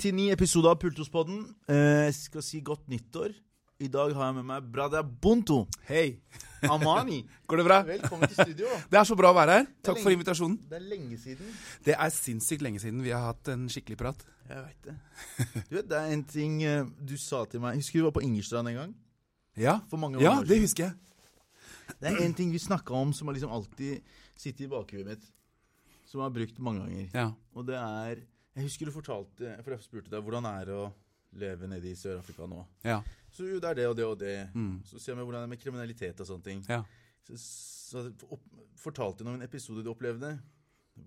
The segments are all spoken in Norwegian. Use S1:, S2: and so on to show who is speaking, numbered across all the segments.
S1: til ny episode av Pultospodden. Eh, Jeg skal si godt nyttår. I dag har jeg med meg Brada Bonto.
S2: Hei.
S1: Amani.
S2: Går det bra?
S1: Velkommen til studio.
S2: Det er så bra å være her. Takk for invitasjonen.
S1: Det er lenge siden.
S2: Det er sinnssykt lenge siden vi har hatt en skikkelig prat.
S1: Jeg veit det. Du vet, det er en ting eh, du sa til meg Husker du var på Ingerstrand en gang?
S2: Ja,
S1: For mange
S2: ja
S1: år
S2: det husker jeg.
S1: Det er en ting vi snakka om som har liksom alltid sittet i bakhuet mitt. Som jeg har brukt mange ganger.
S2: Ja.
S1: Og det er Jeg husker du fortalte For jeg spurte deg hvordan er det å leve nede i Sør-Afrika nå.
S2: Ja.
S1: Så jo, det er det og det og det.
S2: Mm.
S1: Så jeg meg hvordan det er med kriminalitet og sånne ting.
S2: Ja.
S1: Så, så opp, fortalte du om en episode du opplevde,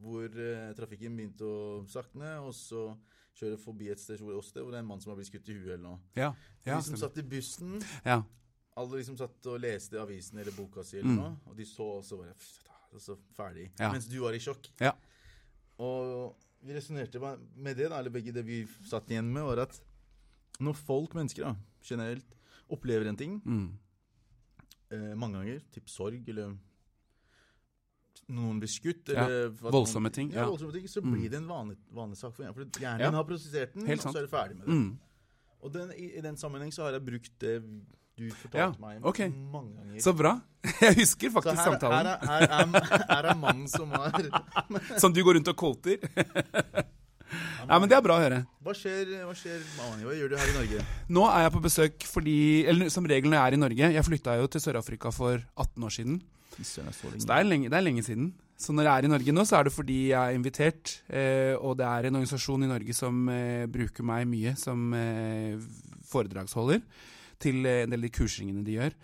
S1: hvor eh, trafikken begynte å sakne, og så kjøre forbi et sted hvor det, er en mann som har blitt skutt i huet eller noe.
S2: Ja.
S1: De som satt i bussen,
S2: ja.
S1: alle liksom satt og leste avisen eller boka si eller
S2: Mm.
S1: noe, og de så og så bare og så ferdig.
S2: Ja.
S1: Mens du var i sjokk.
S2: Ja.
S1: Og vi resonnerte med det, da, eller begge det vi satt igjen med, var at når folk, mennesker da, generelt, opplever en ting
S2: Mm.
S1: eh, mange ganger, typ sorg, eller noen blir skutt, eller
S2: voldsomme
S1: noen,
S2: ting,
S1: Ja,
S2: ja.
S1: voldsomme ting, så
S2: Mm.
S1: blir det en vanlig, vanlig sak for hjernen. For hjernen har prosessert den, og så er du ferdig med det.
S2: Mm.
S1: Og den, i, i den sammenheng så har jeg brukt det du fortalte
S2: Ja,
S1: meg
S2: okay.
S1: mange ganger.
S2: Så bra. Jeg husker faktisk
S1: her,
S2: samtalen.
S1: Her er, her, er, her er mannen som har
S2: Som du går rundt og kolter? ja, men det er bra å høre.
S1: Hva skjer, hva skjer Hva gjør du her i Norge?
S2: Nå er jeg på besøk fordi Eller som regel når jeg er i Norge. Jeg flytta jo til Sør-Afrika for 18 år siden. Så det er, lenge, det er lenge siden. Så når jeg er i Norge nå, så er det fordi jeg er invitert. Eh, og det er en organisasjon i Norge som eh, bruker meg mye som eh, foredragsholder til eh, en del av de kursingene de gjør.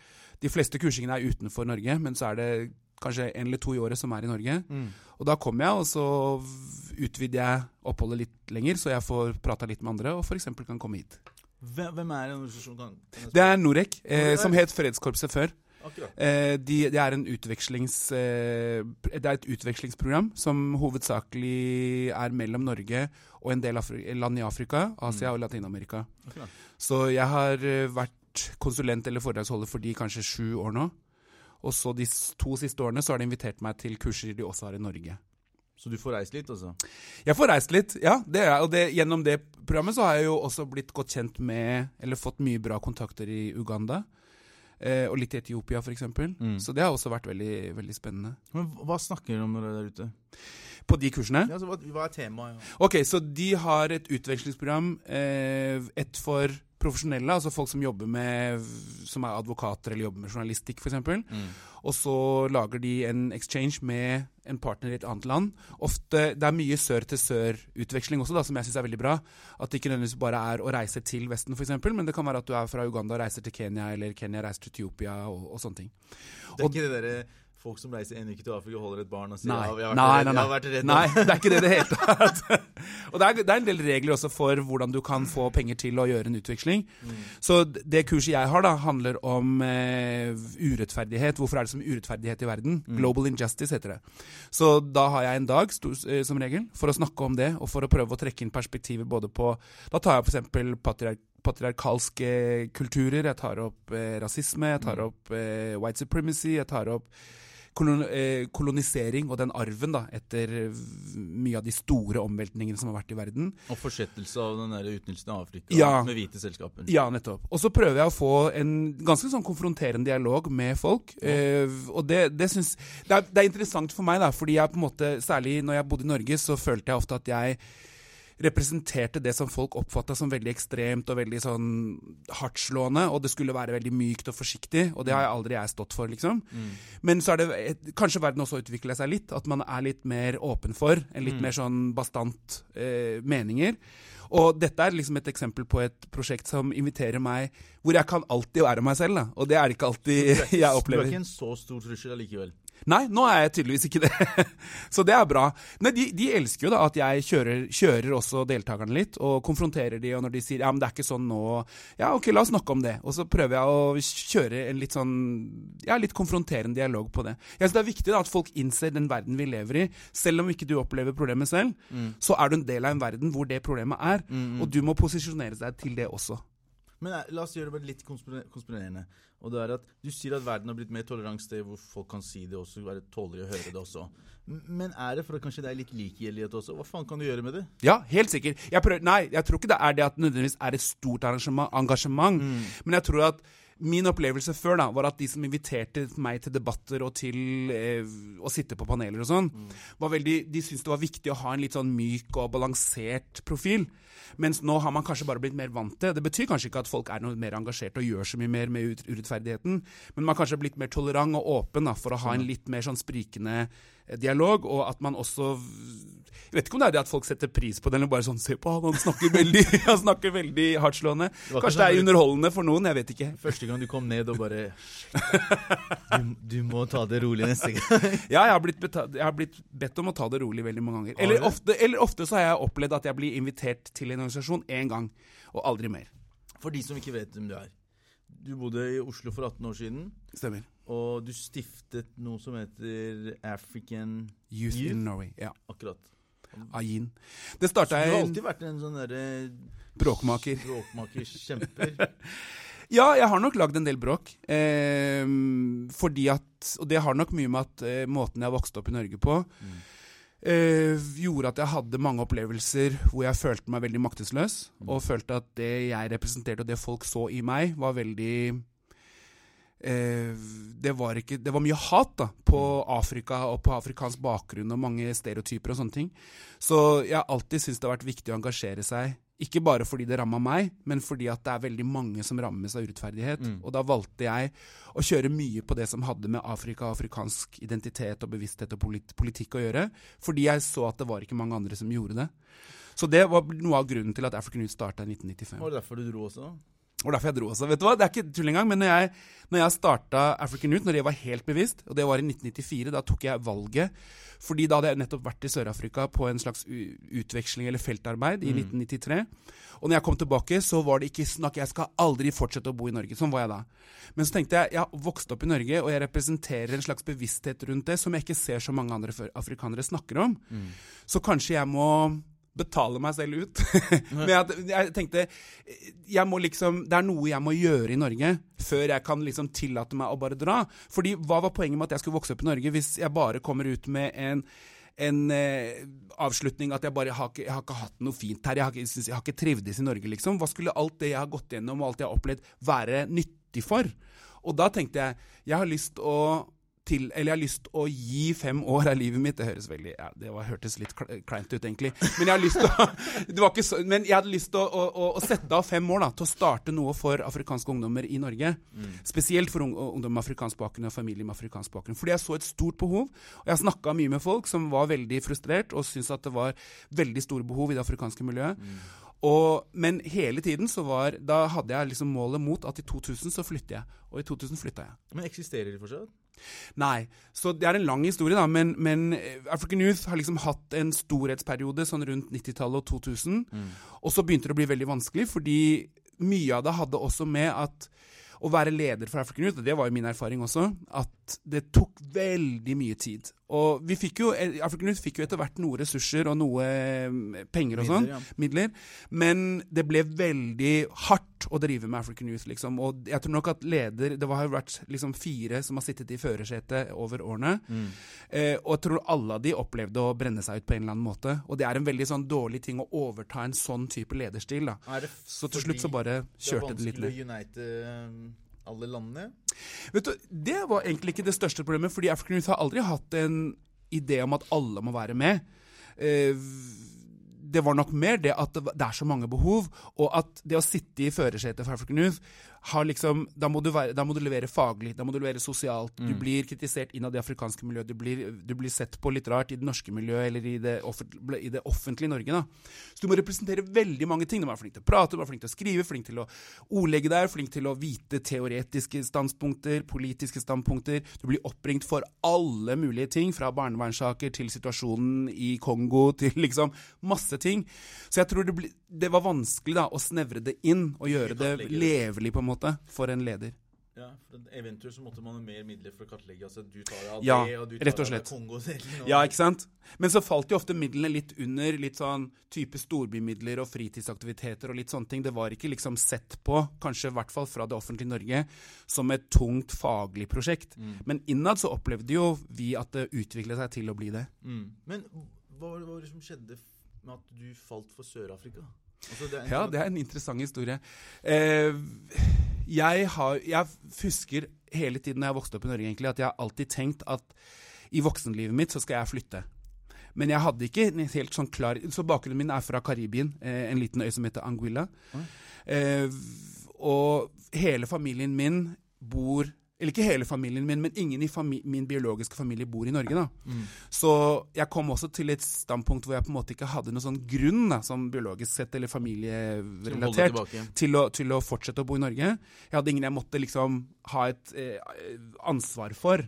S2: De fleste kursingene er utenfor Norge, men så er det kanskje en eller to i året som er i Norge.
S1: Mm.
S2: Og da kommer jeg, og så utvider jeg oppholdet litt lenger, så jeg får prata litt med andre og f.eks. kan komme hit.
S1: Hvem, er en organisasjon? Kan, kan
S2: Det er Norek, eh, som het Fredskorpset før. Eh, de, det, er utvekslings, eh, det er et utvekslingsprogram som hovedsakelig er mellom Norge og en del Afri land i Afrika, Asia og Latin-Amerika. Så jeg har eh, vært konsulent eller foredragsholder for de kanskje sju år nå. Og så de to siste årene så har de invitert meg til kurser de også har i Norge.
S1: Så du får reist litt, altså?
S2: Jeg får reist litt, ja. Det er, og det, gjennom det programmet så har jeg jo også blitt godt kjent med, eller fått mye bra kontakter i Uganda. Eh, og litt i Etiopia, f.eks.
S1: Mm.
S2: Så det har også vært veldig, veldig spennende.
S1: Men hva snakker dere om når dere er der ute?
S2: På de kursene?
S1: Ja, så hva, hva er temaet? Ja?
S2: Ok, så de har et utvekslingsprogram. Eh, et for profesjonelle, altså folk som jobber med Som er advokater eller jobber med journalistikk, f.eks.
S1: Mm.
S2: Og så lager de en exchange med en partner i et annet land. Ofte, Det er mye sør-til-sør-utveksling også, da, som jeg syns er veldig bra. At det ikke nødvendigvis bare er å reise til Vesten, f.eks., men det kan være at du er fra Uganda og reiser til Kenya, eller Kenya reiser til Etiopia, og, og sånne ting.
S1: Det er ikke det derre folk som reiser en uke til Afrika holder et barn og sier
S2: Nei.
S1: ja, vi har vært
S2: Nei, nei, nei.
S1: redd.
S2: Nei, det er ikke det i det hele tatt. og det er, det er en del regler også for hvordan du kan få penger til å gjøre en utveksling.
S1: Mm.
S2: Så det kurset jeg har, da, handler om eh, urettferdighet. Hvorfor er det som urettferdighet i verden?
S1: Mm.
S2: Global injustice heter det. Så da har jeg en dag, eh, som regel, for å snakke om det, og for å prøve å trekke inn perspektivet både på Da tar jeg f.eks. patriark patriarkalske kulturer, jeg tar opp eh, rasisme, jeg tar
S1: Mm.
S2: opp eh, white supremacy, jeg tar opp eh, kolonisering og den arven da, etter mye av de store omveltningene som har vært i verden.
S1: Og fortsettelse av den der utnyttelsen av Afrika
S2: Ja.
S1: med hvite selskaper.
S2: Ja, nettopp. Og så prøver jeg å få en ganske sånn konfronterende dialog med folk. Eh, og det, det synes, det er, det er interessant for meg, da, fordi jeg på en måte, særlig når jeg bodde i Norge, så følte jeg ofte at jeg representerte det som folk oppfatta som veldig ekstremt og veldig sånn hardtslående, og det skulle være veldig mykt og forsiktig, og det har jeg aldri jeg stått for, liksom.
S1: Mm.
S2: Men så er det kanskje verden også utvikla seg litt, at man er litt mer åpen for en litt
S1: Mm.
S2: mer sånn bastant eh, meninger. Og dette er liksom et eksempel på et prosjekt som inviterer meg hvor jeg kan alltid være meg selv, da. Og det er det ikke alltid jeg opplever.
S1: Du er ikke en så stor trussel allikevel.
S2: Nei, nå er jeg tydeligvis ikke det. Så det er bra. Nei, de, de elsker jo da at jeg kjører, kjører også deltakerne litt, og konfronterer de, og når de sier ja, men det er ikke sånn nå, ja, ok, la oss snakke om det. Og så prøver jeg å kjøre en litt sånn, ja, litt konfronterende dialog på det. Jeg synes det er viktig da at folk innser den verden vi lever i. Selv om ikke du opplever problemet selv, så er du en del av en verden hvor det problemet er, og du må posisjonere deg til det også.
S1: Men eh, la oss gjøre det bare litt konspire- konspirerende. Og det er at Du sier at verden har blitt mer tolerant sted hvor folk kan si det også, være tåler å høre det også. Men er det for at kanskje det er litt likegjeldighet også? Hva faen kan du gjøre med det?
S2: Ja, helt sikkert. Jeg prøver, nei, jeg tror ikke det er det at nødvendigvis er et stort engasjement, engasjement. Men jeg tror at min opplevelse før da, var at de som inviterte meg til debatter og til eh, å sitte på paneler og sånn, var veldig, de syntes det var viktig å ha en litt sånn myk og balansert profil. Mens nå har man kanskje bare blitt mer vant til det. Betyr kanskje ikke at folk er noe mer engasjert og gjør så mye mer med urettferdigheten, men man har kanskje blitt mer tolerant og åpen da, for å ha en litt mer sånn sprikende dialog, og at man også Jeg vet ikke om det er det at folk setter pris på det, eller bare sånn Se på han, han snakker veldig, han snakker veldig hardtslående.
S1: var
S2: Kanskje det er
S1: sånn-
S2: underholdende for noen, jeg vet ikke.
S1: Første gang du kom ned og bare Du, du må ta det rolig neste gang.
S2: Ja, jeg har, blitt beta- jeg har blitt bedt om å ta det rolig veldig mange ganger. Eller ofte, eller ofte så har jeg opplevd at jeg blir invitert til en organisasjon én gang, og aldri mer.
S1: For de som ikke vet hvem du er. Du bodde i Oslo for 18 år siden,
S2: Stemmer.
S1: Og du stiftet noe som heter African
S2: Youth,
S1: Youth?
S2: in Norway. Ja.
S1: Akkurat.
S2: Ayin. Det starta
S1: Du har alltid vært en sånn derre
S2: bråkmaker.
S1: Bråkmakerkjemper.
S2: Ja, jeg har nok lagd en del bråk. Eh, fordi at Og det har nok mye med at eh, måten jeg vokste opp i Norge på, eh, gjorde at jeg hadde mange opplevelser hvor jeg følte meg veldig maktesløs. Og følte at det jeg representerte, og det folk så i meg, var veldig det, var ikke, det var mye hat da, på Afrika og på afrikansk bakgrunn og mange stereotyper og sånne ting. Så jeg har alltid syntes det har vært viktig å engasjere seg. Ikke bare fordi det ramma meg, men fordi at det er veldig mange som rammes av urettferdighet. Og da valgte jeg å kjøre mye på det som hadde med Afrika, afrikansk identitet og bevissthet og polit politikk å gjøre. Fordi jeg så at det var ikke mange andre som gjorde det. Så det var noe av grunnen til at African Youth starta i 1995.
S1: Var det derfor du dro også?
S2: Og derfor jeg dro også. Vet du hva, Det er ikke tull engang, men når jeg, når jeg starta African Youth, når jeg var helt bevisst, og det var i 1994, da tok jeg valget fordi da hadde jeg nettopp vært i Sør-Afrika på en slags utveksling eller feltarbeid i 1993. Og når jeg kom tilbake, så var det ikke snakk Jeg skal aldri fortsette å bo i Norge. Sånn var jeg da. Men så tenkte jeg jeg har vokst opp i Norge, og jeg representerer en slags bevissthet rundt det som jeg ikke ser så mange andre afrikanere snakker om. Så kanskje jeg må betale meg selv ut. Men jeg, jeg tenkte jeg må liksom, Det er noe jeg må gjøre i Norge før jeg kan liksom tillate meg å bare dra. Fordi hva var poenget med at jeg skulle vokse opp i Norge hvis jeg bare kommer ut med en en eh, avslutning at jeg bare har ikke, jeg har ikke hatt noe fint her. Jeg har ikke, jeg har ikke trivdes i Norge, liksom. Hva skulle alt det jeg har gått gjennom og alt jeg har opplevd, være nyttig for? Og da tenkte jeg jeg har lyst å til, eller jeg har lyst å gi fem år av livet mitt Det høres veldig, ja, det var, hørtes litt kleint ut, egentlig. Men jeg, til å, så, men jeg hadde lyst til å, å, å, sette av fem år da, til å starte noe for afrikanske ungdommer i Norge. Spesielt for ung, ungdom med afrikansk bakgrunn og familie med afrikansk bakgrunn. Fordi jeg så et stort behov. Og jeg snakka mye med folk som var veldig frustrert og syntes at det var veldig store behov i det afrikanske miljøet. Og, men hele tiden så var Da hadde jeg liksom målet mot at i 2000 så flytter jeg. Og i 2000 flytta jeg.
S1: Men eksisterer de fortsatt?
S2: Nei. Så det er en lang historie, da. Men, men eh, African Youth har liksom hatt en storhetsperiode sånn rundt 90-tallet og 2000. Og så begynte det å bli veldig vanskelig, fordi mye av det hadde også med at å være leder for African Youth, og det var jo min erfaring også, at det tok veldig mye tid. Og vi fikk jo, eh, African Youth fikk jo etter hvert noe ressurser og noe eh, penger og sånn,
S1: Midler, ja.
S2: midler, men det ble veldig hardt å drive med African Youth, liksom. Og jeg tror nok at leder Det har jo vært liksom fire som har sittet i førersetet over årene. Eh, og jeg tror alle av de opplevde å brenne seg ut på en eller annen måte. Og det er en veldig sånn dårlig ting å overta en sånn type lederstil, da. Så til slutt så bare kjørte det litt ned.
S1: Det er vanskelig å unite um, alle landene?
S2: Vet du, Det var egentlig ikke det største problemet, fordi African Youth har aldri hatt en idé om at alle må være med. Eh, det var nok mer det at det er så mange behov, og at det å sitte i førersetet for African Youth har liksom, da må, du være, da må du levere faglig, da må du levere sosialt. Du blir kritisert innad i det afrikanske miljøet, du blir, du blir sett på litt rart i det norske miljøet eller i det, offentlige, i det offentlige Norge. da. Så du må representere veldig mange ting. Du må være flink til å prate, du må være flink til å skrive, flink til å ordlegge deg, flink til å vite teoretiske standpunkter, politiske standpunkter. Du blir oppringt for alle mulige ting, fra barnevernssaker til situasjonen i Kongo til liksom masse ting. Så jeg tror det, ble, det var vanskelig da å snevre det inn og gjøre det. levelig på en måte for en leder.
S1: Ja, for Eventuelt så måtte man ha mer midler for å kartlegge. altså Du tar av
S2: Ja,
S1: det, og du
S2: rett og
S1: tar
S2: slett.
S1: av Kongo-delen. og-
S2: Ja, ikke sant? Men så falt jo ofte midlene litt under litt sånn type storbymidler og fritidsaktiviteter og litt sånne ting. Det var ikke liksom sett på, kanskje i hvert fall fra det offentlige Norge, som et tungt faglig prosjekt.
S1: Mm.
S2: Men innad så opplevde jo vi at det utviklet seg til å bli det.
S1: Mm. Men hva var det som skjedde med at du falt for Sør-Afrika? Altså, det
S2: Ja, det er en interessant historie. Eh, jeg, har, jeg husker hele tiden når jeg vokste opp i Norge, egentlig, at jeg har alltid tenkt at i voksenlivet mitt så skal jeg flytte. Men jeg hadde ikke en helt sånn klar Så bakgrunnen min er fra Karibien, eh, en liten øy som heter Anguilla. Eh, og hele familien min bor Eller ikke hele familien min, men ingen i min biologiske familie bor i Norge. da.
S1: Mm.
S2: Så jeg kom også til et standpunkt hvor jeg på en måte ikke hadde noen sånn grunn, da, som biologisk sett eller familierelatert, til å, til å fortsette å bo i Norge. Jeg hadde ingen jeg måtte liksom ha et eh, ansvar for.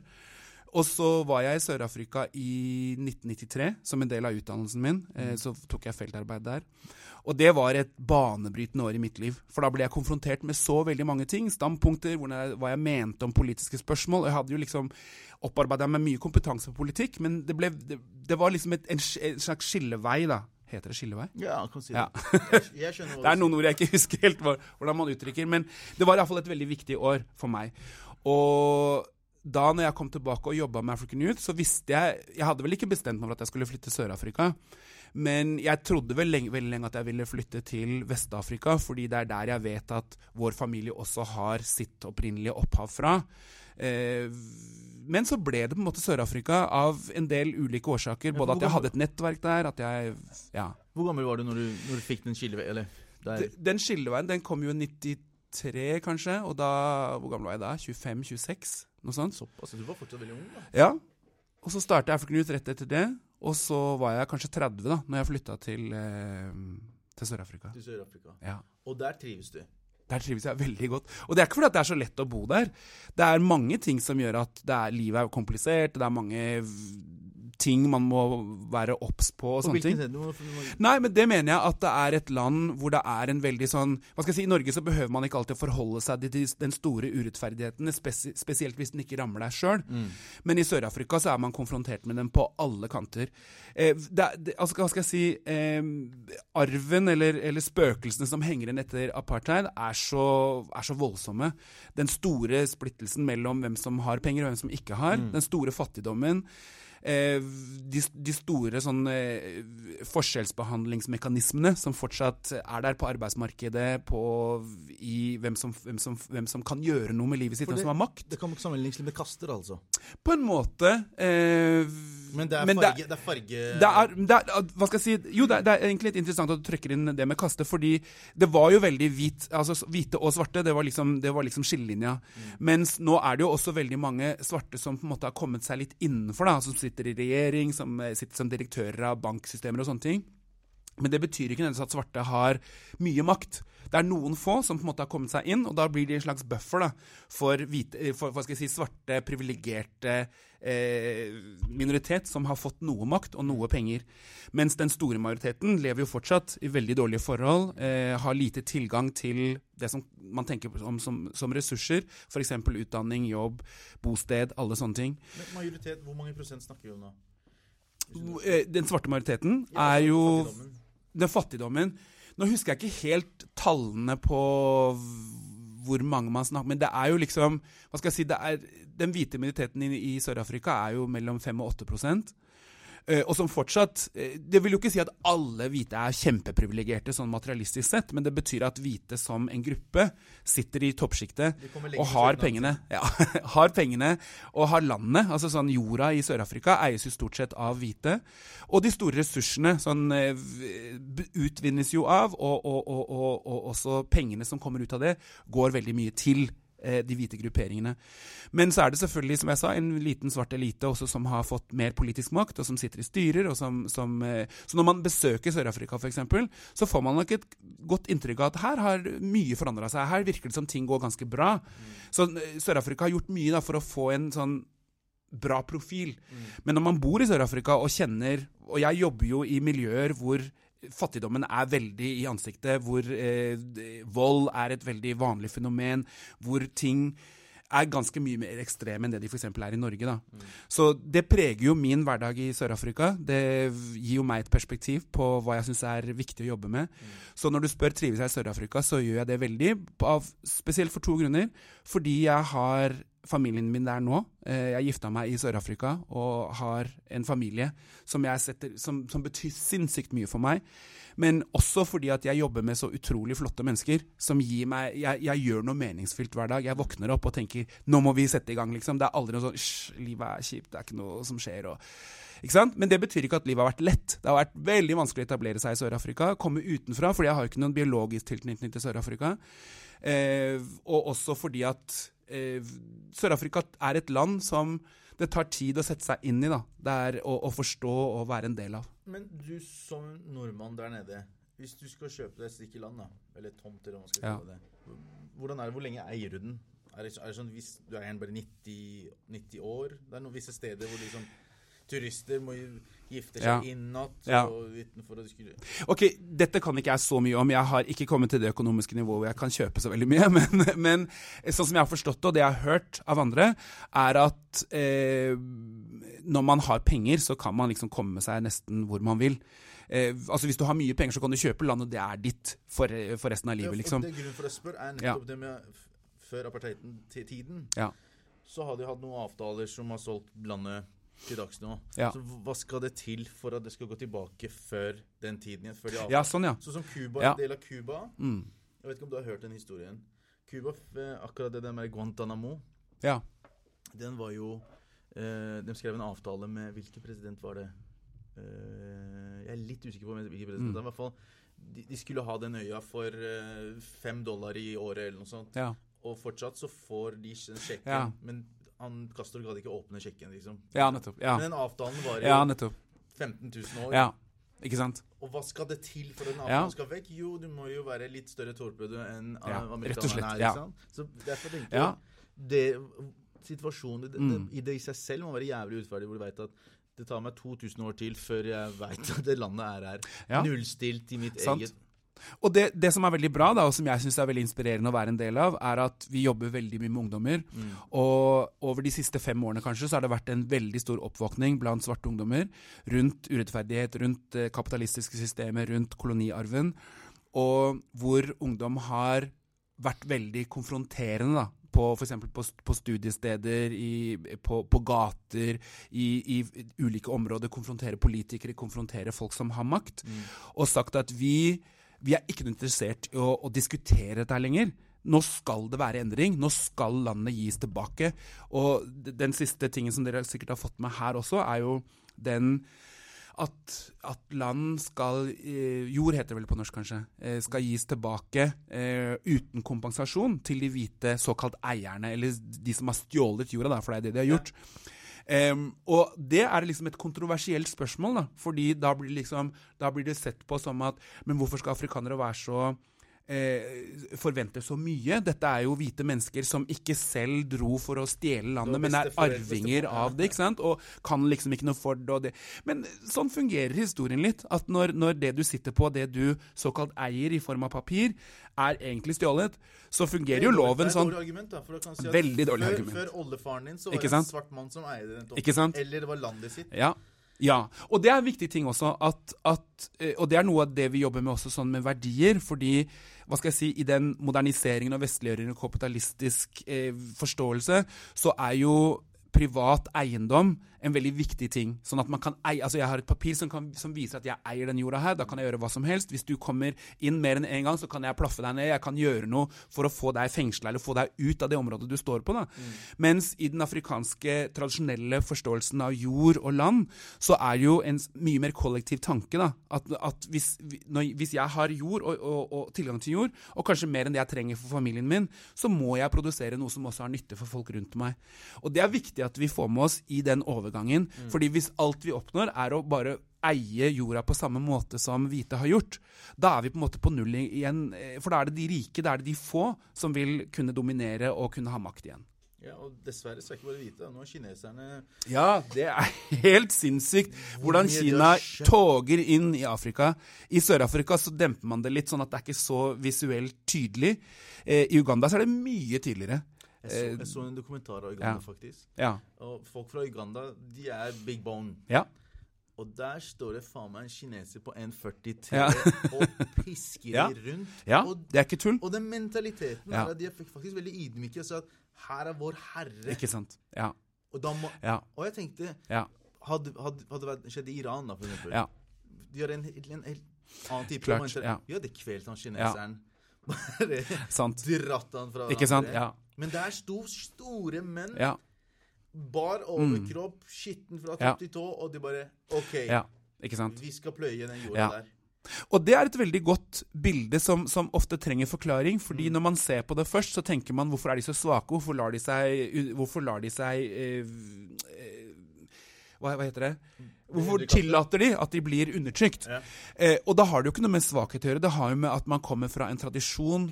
S2: Og så var jeg i Sør-Afrika i 1993 som en del av utdannelsen min. Eh, så tok jeg feltarbeid der. Og det var et banebrytende år i mitt liv. For da ble jeg konfrontert med så veldig mange ting. Standpunkter, jeg, hva jeg mente om politiske spørsmål. Jeg hadde jo liksom opparbeida meg mye kompetanse på politikk, men det, ble, det, det var liksom et, en, en slags skillevei, da. Heter det skillevei?
S1: Ja, kan si det.
S2: Ja. Det er noen ord jeg ikke husker helt hvordan man uttrykker, men det var iallfall et veldig viktig år for meg. Og da når jeg kom tilbake og jobba med African Youth, så visste jeg Jeg hadde vel ikke bestemt meg for at jeg skulle flytte til Sør-Afrika, men jeg trodde vel lenge, veldig lenge at jeg ville flytte til Vest-Afrika, fordi det er der jeg vet at vår familie også har sitt opprinnelige opphav fra. Eh, men så ble det på en måte Sør-Afrika av en del ulike årsaker. Både at jeg hadde et nettverk der, at jeg Ja.
S1: Hvor gammel var du når du, når du fikk den skilleveien?
S2: Den skilleveien den kom jo i 93, kanskje. Og da Hvor gammel var jeg da? 25-26? Noe sånt.
S1: Såpass. Du var fortsatt veldig ung, da.
S2: Ja. Og så startet African Youth rett etter det. Og så var jeg kanskje 30 da når jeg flytta til, eh, til Sør-Afrika.
S1: Til Sør-Afrika.
S2: Ja.
S1: Og der trives du.
S2: Der trives jeg veldig godt. Og det er ikke fordi at det er så lett å bo der. Det er mange ting som gjør at det er, livet er komplisert. Det er mange ting man må være obs på og
S1: På
S2: sånne ting.
S1: må,
S2: Nei, men det mener jeg at det er et land hvor det er en veldig sånn Hva skal jeg si, I Norge så behøver man ikke alltid forholde seg til den store urettferdigheten, spesielt hvis den ikke rammer deg sjøl.
S1: Mm.
S2: Men i Sør-Afrika så er man konfrontert med den på alle kanter. Eh, det, det, altså, hva skal jeg si eh, Arven eller, eller spøkelsene som henger igjen etter apartheid, er så, er så voldsomme. Den store splittelsen mellom hvem som har penger og hvem som ikke har. Den store fattigdommen. Eh, de, de store sånn eh, forskjellsbehandlingsmekanismene som fortsatt er der på arbeidsmarkedet, på i hvem som, hvem som, hvem som kan gjøre noe med livet sitt, hvem som har makt.
S1: det kan ikke sammenlignes med kaster, altså.
S2: På en måte. Eh,
S1: Men det er
S2: men
S1: farge,
S2: det,
S1: det er farge
S2: det er, det er, hva skal jeg si Jo, det er, det er egentlig litt interessant at du trekker inn det med kaste, fordi det var jo veldig hvit, altså hvite og svarte. Det var liksom, det var liksom skillelinja. Mens nå er det jo også veldig mange svarte som på en måte har kommet seg litt innenfor, da, som sitter i regjering, som eh, sitter som direktører av banksystemer og sånne ting. Men det betyr ikke nødvendigvis at svarte har mye makt. Det er noen få som på en måte har kommet seg inn, og da blir de en slags buffer da, for, hvite, for jeg si, svarte, privilegerte eh, minoritet som har fått noe makt og noe penger. Mens den store majoriteten lever jo fortsatt i veldig dårlige forhold, eh, har lite tilgang til det som man tenker på som, som, ressurser, f.eks. utdanning, jobb, bosted, alle sånne ting.
S1: Men majoritet, hvor mange prosent snakker vi om nå?
S2: Eh, Den svarte majoriteten er jo
S1: fattigdommen.
S2: den fattigdommen Nå husker jeg ikke helt tallene på hvor mange man snakker Men det er jo liksom Hva skal jeg si er, Den hvite minoriteten i, i Sør-Afrika er jo mellom 5 og 8 Eh, og som fortsatt eh, Det vil jo ikke si at alle hvite er kjempeprivilegerte sånn materialistisk sett, men det betyr at hvite som en gruppe sitter i toppsjiktet og har pengene. Ja, har pengene og har landet. altså sånn Jorda i Sør-Afrika eies jo stort sett av hvite. Og de store ressursene sånn, eh, utvinnes jo av, og, og, og, og, og også pengene som kommer ut av det, går veldig mye til eh, de hvite grupperingene. Men så er det selvfølgelig, som jeg sa, en liten svart elite også som har fått mer politisk makt, og som sitter i styrer. og som, som eh, Så når man besøker Sør-Afrika f.eks., så får man nok et godt inntrykk av at her har mye forandra seg. Her virker det som ting går ganske bra. Så eh, Sør-Afrika har gjort mye da, for å få en sånn bra profil. Men når man bor i Sør-Afrika og kjenner Og jeg jobber jo i miljøer hvor fattigdommen er veldig i ansiktet, hvor eh, vold er et veldig vanlig fenomen, hvor ting er ganske mye mer ekstreme enn det de f.eks. er i Norge. da. Mm. Så det preger jo min hverdag i Sør-Afrika. Det gir jo meg et perspektiv på hva jeg syns er viktig å jobbe med. Mm. Så når du spør trives jeg i Sør-Afrika, så gjør jeg det veldig, av, spesielt for to grunner. Fordi jeg har familien min der nå. Eh, jeg gifta meg i Sør-Afrika og har en familie som, setter, som, som betyr sinnssykt mye for meg. Men også fordi at jeg jobber med så utrolig flotte mennesker som gir meg Jeg, jeg gjør noe meningsfylt hver dag. Jeg våkner opp og tenker 'nå må vi sette i gang', liksom. Det er aldri noe sånn 'livet er kjipt, det er ikke noe som skjer', og? Men det betyr ikke at livet har vært lett. Det har vært veldig vanskelig å etablere seg i Sør-Afrika. Komme utenfra, fordi jeg har ikke noen biologisk tilknytning til Sør-Afrika. Eh, og også fordi at Sør-Afrika er et land som det tar tid å sette seg inn i. da. Det er å, å, forstå og være en del av.
S1: Men du som nordmann der nede, hvis du skal kjøpe deg et stykke land, da, eller tomt, eller hva man skal kalle ja. det, hvordan er det, hvor lenge eier du den? Er det, er det sånn hvis du eier den bare 90, 90 år? Det er noen visse steder hvor liksom turister må gifte seg ja. innat og utenfor og skulle
S2: Ok, dette kan ikke jeg så mye om. Jeg har ikke kommet til det økonomiske nivået hvor jeg kan kjøpe så veldig mye. Men, men sånn som jeg har forstått det, og det jeg har hørt av andre, er at eh, når man har penger, så kan man liksom komme seg nesten hvor man vil. Eh, altså Hvis du har mye penger, så kan du kjøpe land, og det er ditt for, for resten av livet. liksom.
S1: Ja, det Grunnen for å spørre er nettopp ja. det med før apartheiden-tiden. Ja. Så har de hatt noen avtaler som har solgt landet til dags nå. Ja. Så hva skal det til for at det skal gå tilbake før den tiden igjen? Før de
S2: ja, sånn, ja.
S1: Sånn som Cuba, ja. en del av Cuba. Mm. Jeg vet ikke om du har hørt den historien. Cuba, akkurat det der med Guantánamo, ja. den var jo eh, De skrev en avtale med Hvilken president var det? Eh, jeg er litt usikker på hvilken president. Mm. I hvert fall, de, de, skulle ha den øya for eh, fem dollar i året eller noe sånt. Ja. Og fortsatt så får de sjekken, ja. men han Castro gadd ikke åpne sjekken, liksom.
S2: Ja, nettopp. Ja.
S1: Men den avtalen var jo
S2: ja,
S1: 15 000 år.
S2: Ja, ikke sant?
S1: Og hva skal det til for at den avtale ja. skal vekk? Jo, du må jo være litt større torpedo enn ja, amerikanerne er. Liksom. Så derfor tenker jeg det, Situasjonen det, mm. i det i seg selv må være jævlig utferdig, hvor du veit at det tar meg 2000 år til før jeg veit at det landet er her. Nullstilt i mitt Sant. eget
S2: og det, det, som er veldig bra, da, og som jeg syns er veldig inspirerende å være en del av, er at vi jobber veldig mye med ungdommer. Mm. Og over de siste fem årene kanskje, så har det vært en veldig stor oppvåkning blant svarte ungdommer rundt urettferdighet, rundt eh, kapitalistiske systemer, rundt koloniarven. Og hvor ungdom har vært veldig konfronterende da, på f.eks. På, på studiesteder, i, på, på, gater, i, i, ulike områder. Konfrontere politikere, konfrontere folk som har makt. Mm. Og sagt at vi vi er ikke interessert i å, å diskutere dette lenger. Nå skal det være endring. Nå skal landet gis tilbake. Og den siste tingen som dere sikkert har fått med her også, er jo den at, at, land skal eh, Jord heter det vel på norsk, kanskje. Eh, skal gis tilbake eh, uten kompensasjon til de hvite såkalt eierne, eller de som har stjålet jorda, da, for det er det de har gjort. Ja. Um, og det er liksom et kontroversielt spørsmål, da, fordi da blir, liksom, da blir det sett på som at Men hvorfor skal afrikanere være så eh, forvente så mye. Dette er jo hvite mennesker som ikke selv dro for å stjele landet, men er arvinger av det. ikke sant? Og kan liksom ikke noe for det. Og det. Men sånn fungerer historien litt. At når, når, det du sitter på, det du såkalt eier i form av papir, er egentlig stjålet, så fungerer jo loven sånn.
S1: Dårlig argument, da. For da kan si
S2: at Veldig dårlig
S1: før,
S2: argument.
S1: Før oldefaren din så var det en svart mann som eide den
S2: toppen.
S1: Eller det var landet sitt.
S2: Ja. Ja, og det er en viktig ting også. At, at, eh, og det er noe av det vi jobber med også sånn med verdier. Fordi hva skal jeg si, i den moderniseringen og vestliggjøringen og kapitalistisk eh, forståelse, så er jo privat eiendom en veldig viktig ting. Sånn at man kan eie Altså, jeg har et papir som, kan, som, viser at jeg eier den jorda her. Da kan jeg gjøre hva som helst. Hvis du kommer inn mer enn én en gang, så kan jeg plaffe deg ned. Jeg kan gjøre noe for å få deg fengsla eller få deg ut av det området du står på. da. Mm. Mens i den afrikanske tradisjonelle forståelsen av jord og land, så er jo en mye mer kollektiv tanke da, at, at hvis, når, hvis, jeg har jord og, og, og, tilgang til jord, og kanskje mer enn det jeg trenger for familien min, så må jeg produsere noe som også har nytte for folk rundt meg. Og det er viktig at vi får med oss i den overgangen. Mm. Fordi hvis alt vi oppnår, er å bare eie jorda på samme måte som hvite har gjort, da er vi på en måte på null igjen. Eh, for da er det de rike, da er det de få, som vil kunne dominere og kunne ha makt igjen.
S1: Ja, og dessverre så er ikke bare hvite. Nå er kineserne
S2: Ja, det er helt sinnssykt hvordan Kina toger inn i Afrika. I Sør-Afrika så demper man det litt, sånn at det er ikke så visuelt tydelig. Eh, I Uganda så er det mye tydeligere.
S1: Jeg så, jeg så, en dokumentar av Uganda, ja. faktisk. Ja. Og folk fra Uganda, de er big bone. Ja. Og der står det faen meg en kineser på 1,43 ja. og pisker ja. de rundt.
S2: Ja,
S1: og,
S2: det er ikke tull.
S1: Og den mentaliteten ja. er at de er faktisk veldig ydmyke. sier at her er vår herre.
S2: Ikke sant. Ja.
S1: Og, må, og jeg tenkte ja. Hadde, det skjedd i Iran, da, for eksempel ja. De har en, en, en, annen type Klart, ja. Vi hadde kvelt han kineseren. Bare dratt han fra
S2: Ikke sant? Ja.
S1: Men der sto store menn. Ja bar overkropp, mm. skitten fra topp til tå, og de bare OK, ja, ikke sant? vi skal pløye den jorda ja. der.
S2: Og det er et veldig godt bilde som, som ofte trenger forklaring. fordi mm. når man ser på det først, så tenker man hvorfor er de så svake? Hvorfor lar de seg, hvorfor lar de seg eh, eh, hva, hva, heter det? Mm. Hvorfor tillater de at de blir undertrykt? Ja. Eh, og da har det jo ikke noe med svakhet å gjøre. Det har jo med at man kommer fra en tradisjon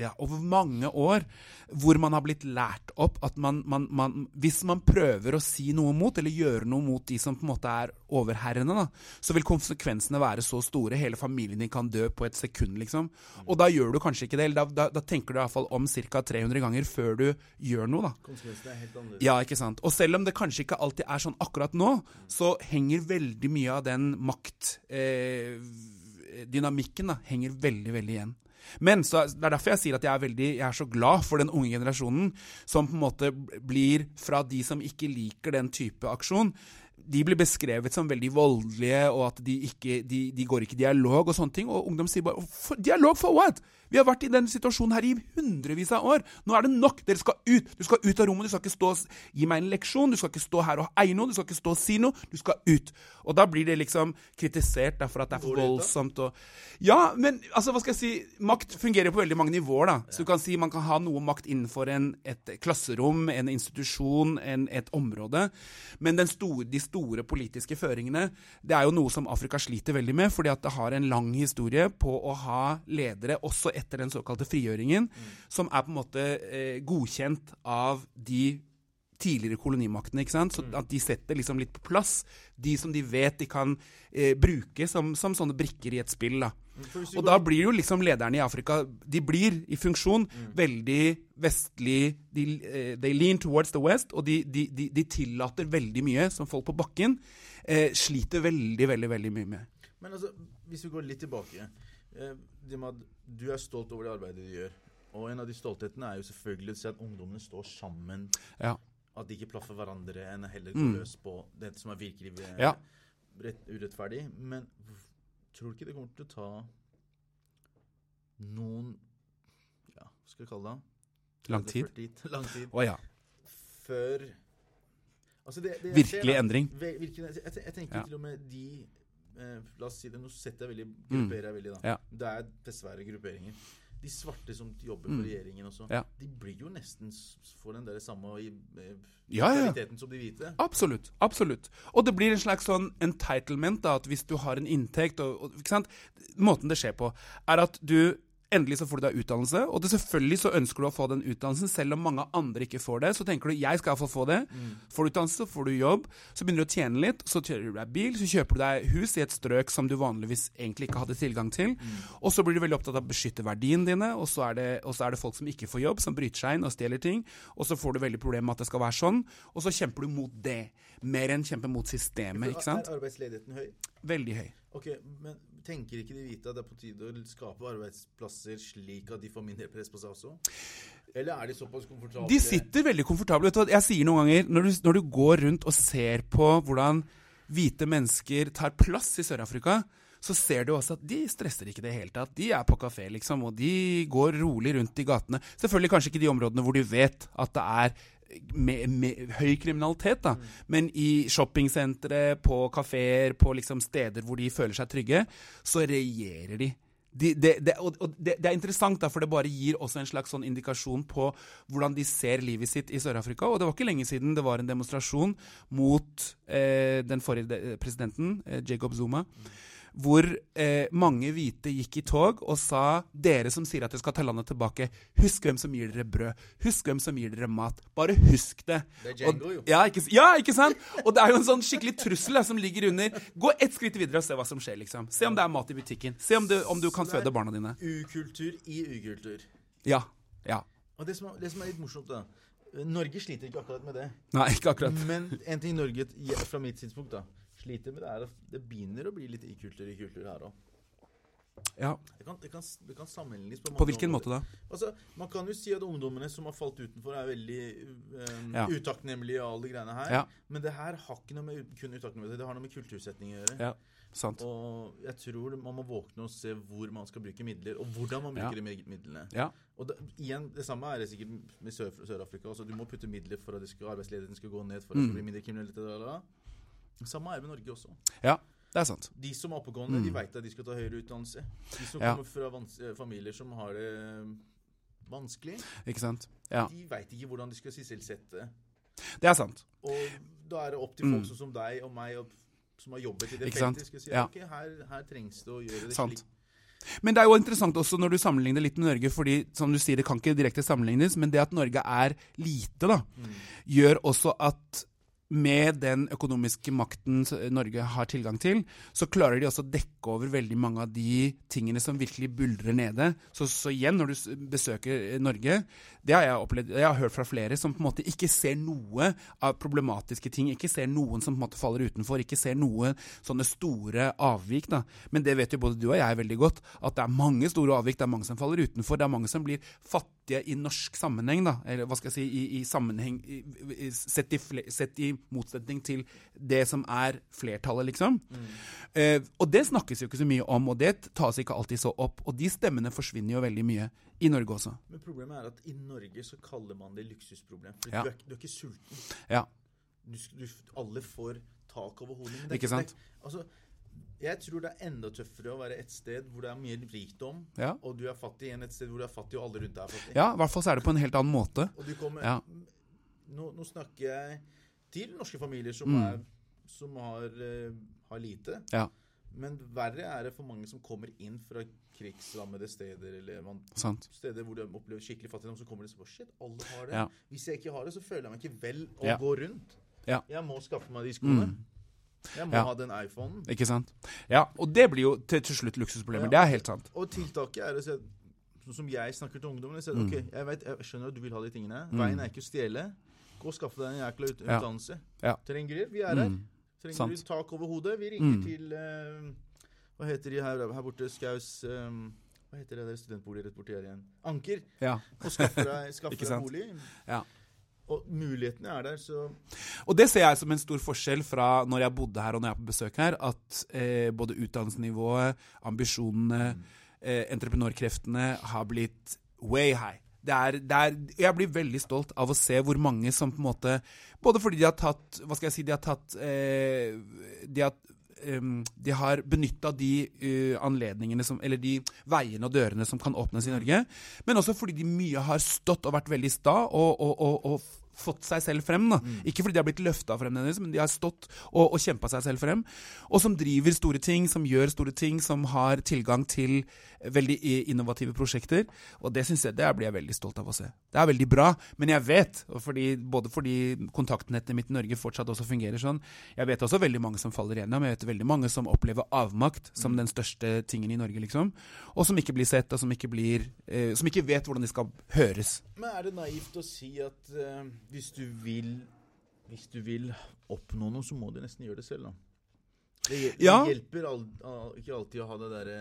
S2: ja, over mange år hvor man har blitt lært opp at man, man, man, Hvis man prøver å si noe mot, eller gjøre noe mot de som på en måte er overherrene, da, så vil konsekvensene være så store. Hele familien din kan dø på et sekund, liksom. Mm. Og da gjør du kanskje ikke det. Eller da, da, da tenker du iallfall om ca. 300 ganger før du gjør noe, da.
S1: Konsekvensene er helt annerledes.
S2: Ja, ikke sant. Og selv om det kanskje ikke alltid er sånn akkurat nå, så henger henger veldig mye av den maktdynamikken eh, henger veldig, veldig igjen. Men så, Det er derfor jeg sier at jeg er, veldig, jeg er så glad for den unge generasjonen som på en måte blir fra de som ikke liker den type aksjon, de blir beskrevet som veldig voldelige, og at de, ikke, de, de går ikke dialog og sånne ting. Og ungdom sier bare Dialog for what?! Vi har vært i den situasjonen her i hundrevis av år. Nå er det nok! Dere skal ut! Du skal ut av rommet. Du skal ikke stå og gi meg en leksjon. Du skal ikke stå her og eie noe. Du skal ikke stå og si noe. Du skal ut. Og da blir det liksom kritisert for at det er for voldsomt og Ja, men altså, hva skal jeg si? Makt fungerer på veldig mange nivåer, da. Så du kan si man kan ha noe makt innenfor en, et klasserom, en institusjon, en, et område. Men store, de store politiske føringene, det er jo noe som Afrika sliter veldig med, fordi at det har en lang historie på å ha ledere også etter etter den såkalte frigjøringen, mm. som er på en måte eh, godkjent av de tidligere kolonimaktene. ikke sant? Så mm. At de setter liksom litt på plass de som de vet de kan eh, bruke som, som, sånne brikker i et spill. da. Mm, og da blir jo liksom lederne i Afrika De blir i funksjon mm. veldig vestlig de, uh, They lean towards the west, og de, de, de, tillater veldig mye som folk på bakken eh, sliter veldig, veldig, veldig mye med.
S1: Men altså, hvis vi går litt tilbake eh, det med at du er stolt over det arbeidet du gjør. Og en av de stolthetene er jo selvfølgelig å se at ungdommene står sammen. Ja. At de ikke plaffer hverandre, enn heller går mm. løs på det som er virkelig ja. rett, urettferdig. Men tror du ikke det kommer til å ta noen Ja, hva skal vi kalle det?
S2: Lang tid?
S1: 40, lang tid.
S2: Oh, ja.
S1: Før altså det,
S2: det Virkelig ser, endring?
S1: Virkelig, jeg, jeg, tenker ja. til og med de eh, La oss si det, nå setter jeg veldig, mm. grupperer jeg veldig, da. Ja. Det er dessverre grupperinger. De svarte som jobber for mm. regjeringen også, ja. de blir jo nesten for den der samme eh, ja, kvaliteten som de hvite.
S2: Absolutt. absolutt. Og det blir en slags sånn entitlement, da, at hvis du har en inntekt og, og? Måten det skjer på, er at du Endelig så får du deg utdannelse, og det selvfølgelig så ønsker du å få den utdannelsen, selv om mange andre ikke får det. Så tenker du jeg skal iallfall få det. Mm. Får du utdannelse, så får du jobb. Så begynner du å tjene litt, så kjører du deg bil, så kjøper du deg hus i et strøk som du vanligvis egentlig ikke hadde tilgang til. Mm. Og så blir du veldig opptatt av å beskytte verdiene dine, og så, er det, og så er det folk som ikke får jobb, som bryter seg inn og stjeler ting. Og så får du veldig problemer med at det skal være sånn, og så kjemper du mot det. Mer enn kjemper mot systemet, ikke sant?
S1: Er arbeidsledigheten høy?
S2: Veldig høy.
S1: Okay, men tenker ikke de hvite at det er på tide å skape arbeidsplasser slik at de får mindre press på seg også? Eller er de såpass komfortable?
S2: De sitter veldig komfortable. Jeg sier noen ganger, når du, når du går rundt og ser på hvordan hvite mennesker tar plass i Sør-Afrika, så ser du også at de stresser ikke det hele tatt. De er på kafé, liksom, og de går rolig rundt i gatene. Selvfølgelig kanskje ikke de områdene hvor de vet at det er med, med, høy kriminalitet, da. Mm. Men i shoppingsentre, på kafeer, på liksom steder hvor de føler seg trygge, så regjerer de. De, de, de, og, det, er interessant, da, for det bare gir også en slags sånn indikasjon på hvordan de ser livet sitt i Sør-Afrika. Og det var ikke lenge siden det var en demonstrasjon mot eh, den forrige presidenten, eh, Jacob Zuma. Mm hvor eh, mange hvite gikk i tog og sa dere som sier at dere skal ta landet tilbake, husk hvem som gir dere brød. Husk hvem som gir dere mat. Bare husk det.
S1: Det er Django, jo.
S2: Ja ikke, ja, ikke, sant? Og det er jo en sånn skikkelig trussel som ligger under. Gå ett skritt videre og se hva som skjer. liksom. Se om det er mat i butikken. Se om du, om du kan føde barna dine.
S1: Ukultur i ukultur.
S2: Ja. Ja.
S1: Og det som, er, det som er litt morsomt, da Norge sliter ikke akkurat med det.
S2: Nei, ikke akkurat.
S1: Men en ting Norge, fra mitt synspunkt, da, sliter med, det er at det begynner å bli litt i-kultur i kultur her òg.
S2: Ja.
S1: Det kan, det, kan, det kan, sammenlignes
S2: på, på hvilken måte da?
S1: Altså, Man kan jo si at ungdommene som har falt utenfor, er veldig um, ja. utakknemlige og alle de greiene her. Ja. Men det her har ikke noe med kun utakknemlighet det har noe med kultursetning å gjøre.
S2: Ja. Sant.
S1: Og jeg tror man må våkne og se hvor man skal bruke midler, og hvordan man bruker ja. de midlene.
S2: Ja.
S1: Og det, igjen, det samme er det sikkert med Sør-Afrika. altså Du må putte midler for at arbeidsledigheten skal gå ned, for at det skal mm. bli mindre kriminalitet. Samme er det med Norge også.
S2: Ja, det er sant.
S1: De som er oppegående, mm. de veit at de skal ta høyere utdannelse. De som ja. kommer fra eh, familier som har det vanskelig,
S2: Ikke sant? Ja.
S1: de veit ikke hvordan de skal sisselsette.
S2: Det er sant.
S1: Og da er det opp til folk mm. som deg og meg og som har jobbet i det feltet, skal si ja. ok, her, her, trengs det å gjøre det
S2: sant. slik. Men det er jo interessant også når du sammenligner litt med Norge, fordi som du sier, det kan ikke direkte sammenlignes, men det at Norge er lite, da, mm. gjør også at med den økonomiske makten Norge har tilgang til, så klarer de også å dekke over veldig mange av de tingene som virkelig buldrer nede. Så, så igjen, når du besøker Norge, det har jeg opplevd, jeg har hørt fra flere som på en måte ikke ser noe av problematiske ting, ikke ser noen som på en måte faller utenfor, ikke ser noe sånne store avvik. da. Men det vet jo både du og jeg veldig godt, at det er mange store avvik, det er mange som faller utenfor, det er mange som blir fattige i norsk sammenheng, da, eller hva skal jeg si, i, i sammenheng, i, sett, i, sett i motsetning til det som er flertallet, liksom. Mm. Eh, og det snakkes jo ikke så mye om, og det tas ikke alltid så opp. Og de stemmene forsvinner jo veldig mye. I Norge også.
S1: Men problemet er at i Norge så kaller man det luksusproblem. For ja. du, er, du, er, ikke sulten.
S2: Ja.
S1: Du, du, alle får tak over hodet.
S2: ikke sant?
S1: Det, altså, jeg tror det er enda tøffere å være et sted hvor det er mye rikdom,
S2: ja.
S1: og du er fattig, enn et sted hvor du er fattig og alle rundt deg er fattig.
S2: Ja, i hvert fall så er det på en helt annen måte.
S1: Og du kommer, ja. nå, nå, snakker jeg til norske familier som, mm. er, som har, uh, har, lite.
S2: Ja.
S1: Men verre er det for mange som kommer inn fra krigsrammede steder, eller man, steder hvor de opplever skikkelig fattigdom, så kommer de og Shit, alle har det. Hvis jeg ikke har det, så føler jeg meg ikke vel å gå rundt.
S2: Ja.
S1: Jeg må skaffe meg de skoene. Mm. Jeg må ha den iPhonen.
S2: Ikke sant. Ja, og det blir jo til, til slutt luksusproblemer. Det er helt sant.
S1: Og tiltaket er å si Sånn som jeg snakker til ungdommen. Jeg, mm. okay, jeg, vet, jeg skjønner at du vil ha de tingene. Mm. Veien er ikke å stjele. Gå og skaffe deg en jækla ut utdannelse. Trenger du? Vi er her. Mm. Trenger du tak over hodet? Vi ringer mm. til uh, Hva heter de her, her borte? Skaus um, Hva heter det der studentbolig rett borti her igjen? Anker.
S2: Ja.
S1: Og skaffer deg, skaffer deg bolig.
S2: Ja.
S1: Og mulighetene er der, så
S2: Og det ser jeg som en stor forskjell fra når jeg bodde her og når jeg er på besøk her, at eh, både utdannelsesnivået, ambisjonene, mm. eh, entreprenørkreftene har blitt way high. Det er, det er, jeg blir veldig stolt av å se hvor mange som på en måte Både fordi de har tatt Hva skal jeg si De har tatt eh, De har um, de har benytta de uh, anledningene som, eller de veiene og dørene som kan åpnes i Norge. Men også fordi de mye har stått og vært veldig sta og, og, og, og fått seg selv frem. Da. Mm. Ikke fordi de har blitt løfta frem, men de har stått og, og kjempa seg selv frem. Og som driver store ting, som gjør store ting, som har tilgang til veldig innovative prosjekter. Og det synes jeg, det blir jeg veldig stolt av å se. Det er veldig bra. Men jeg vet, fordi, både fordi kontaktnettet mitt i Norge fortsatt også fungerer sånn, jeg vet også veldig mange som faller igjennom. Jeg vet veldig mange som opplever avmakt som mm. den største tingen i Norge, liksom. Og som ikke blir sett, og som ikke, blir, eh, som ikke vet hvordan de skal høres.
S1: Men er det naivt å si at uh, hvis du vil hvis du vil oppnå noe, så må du nesten gjøre det selv, da. Det,
S2: ja.
S1: hjelper al al ikke alltid å ha det derre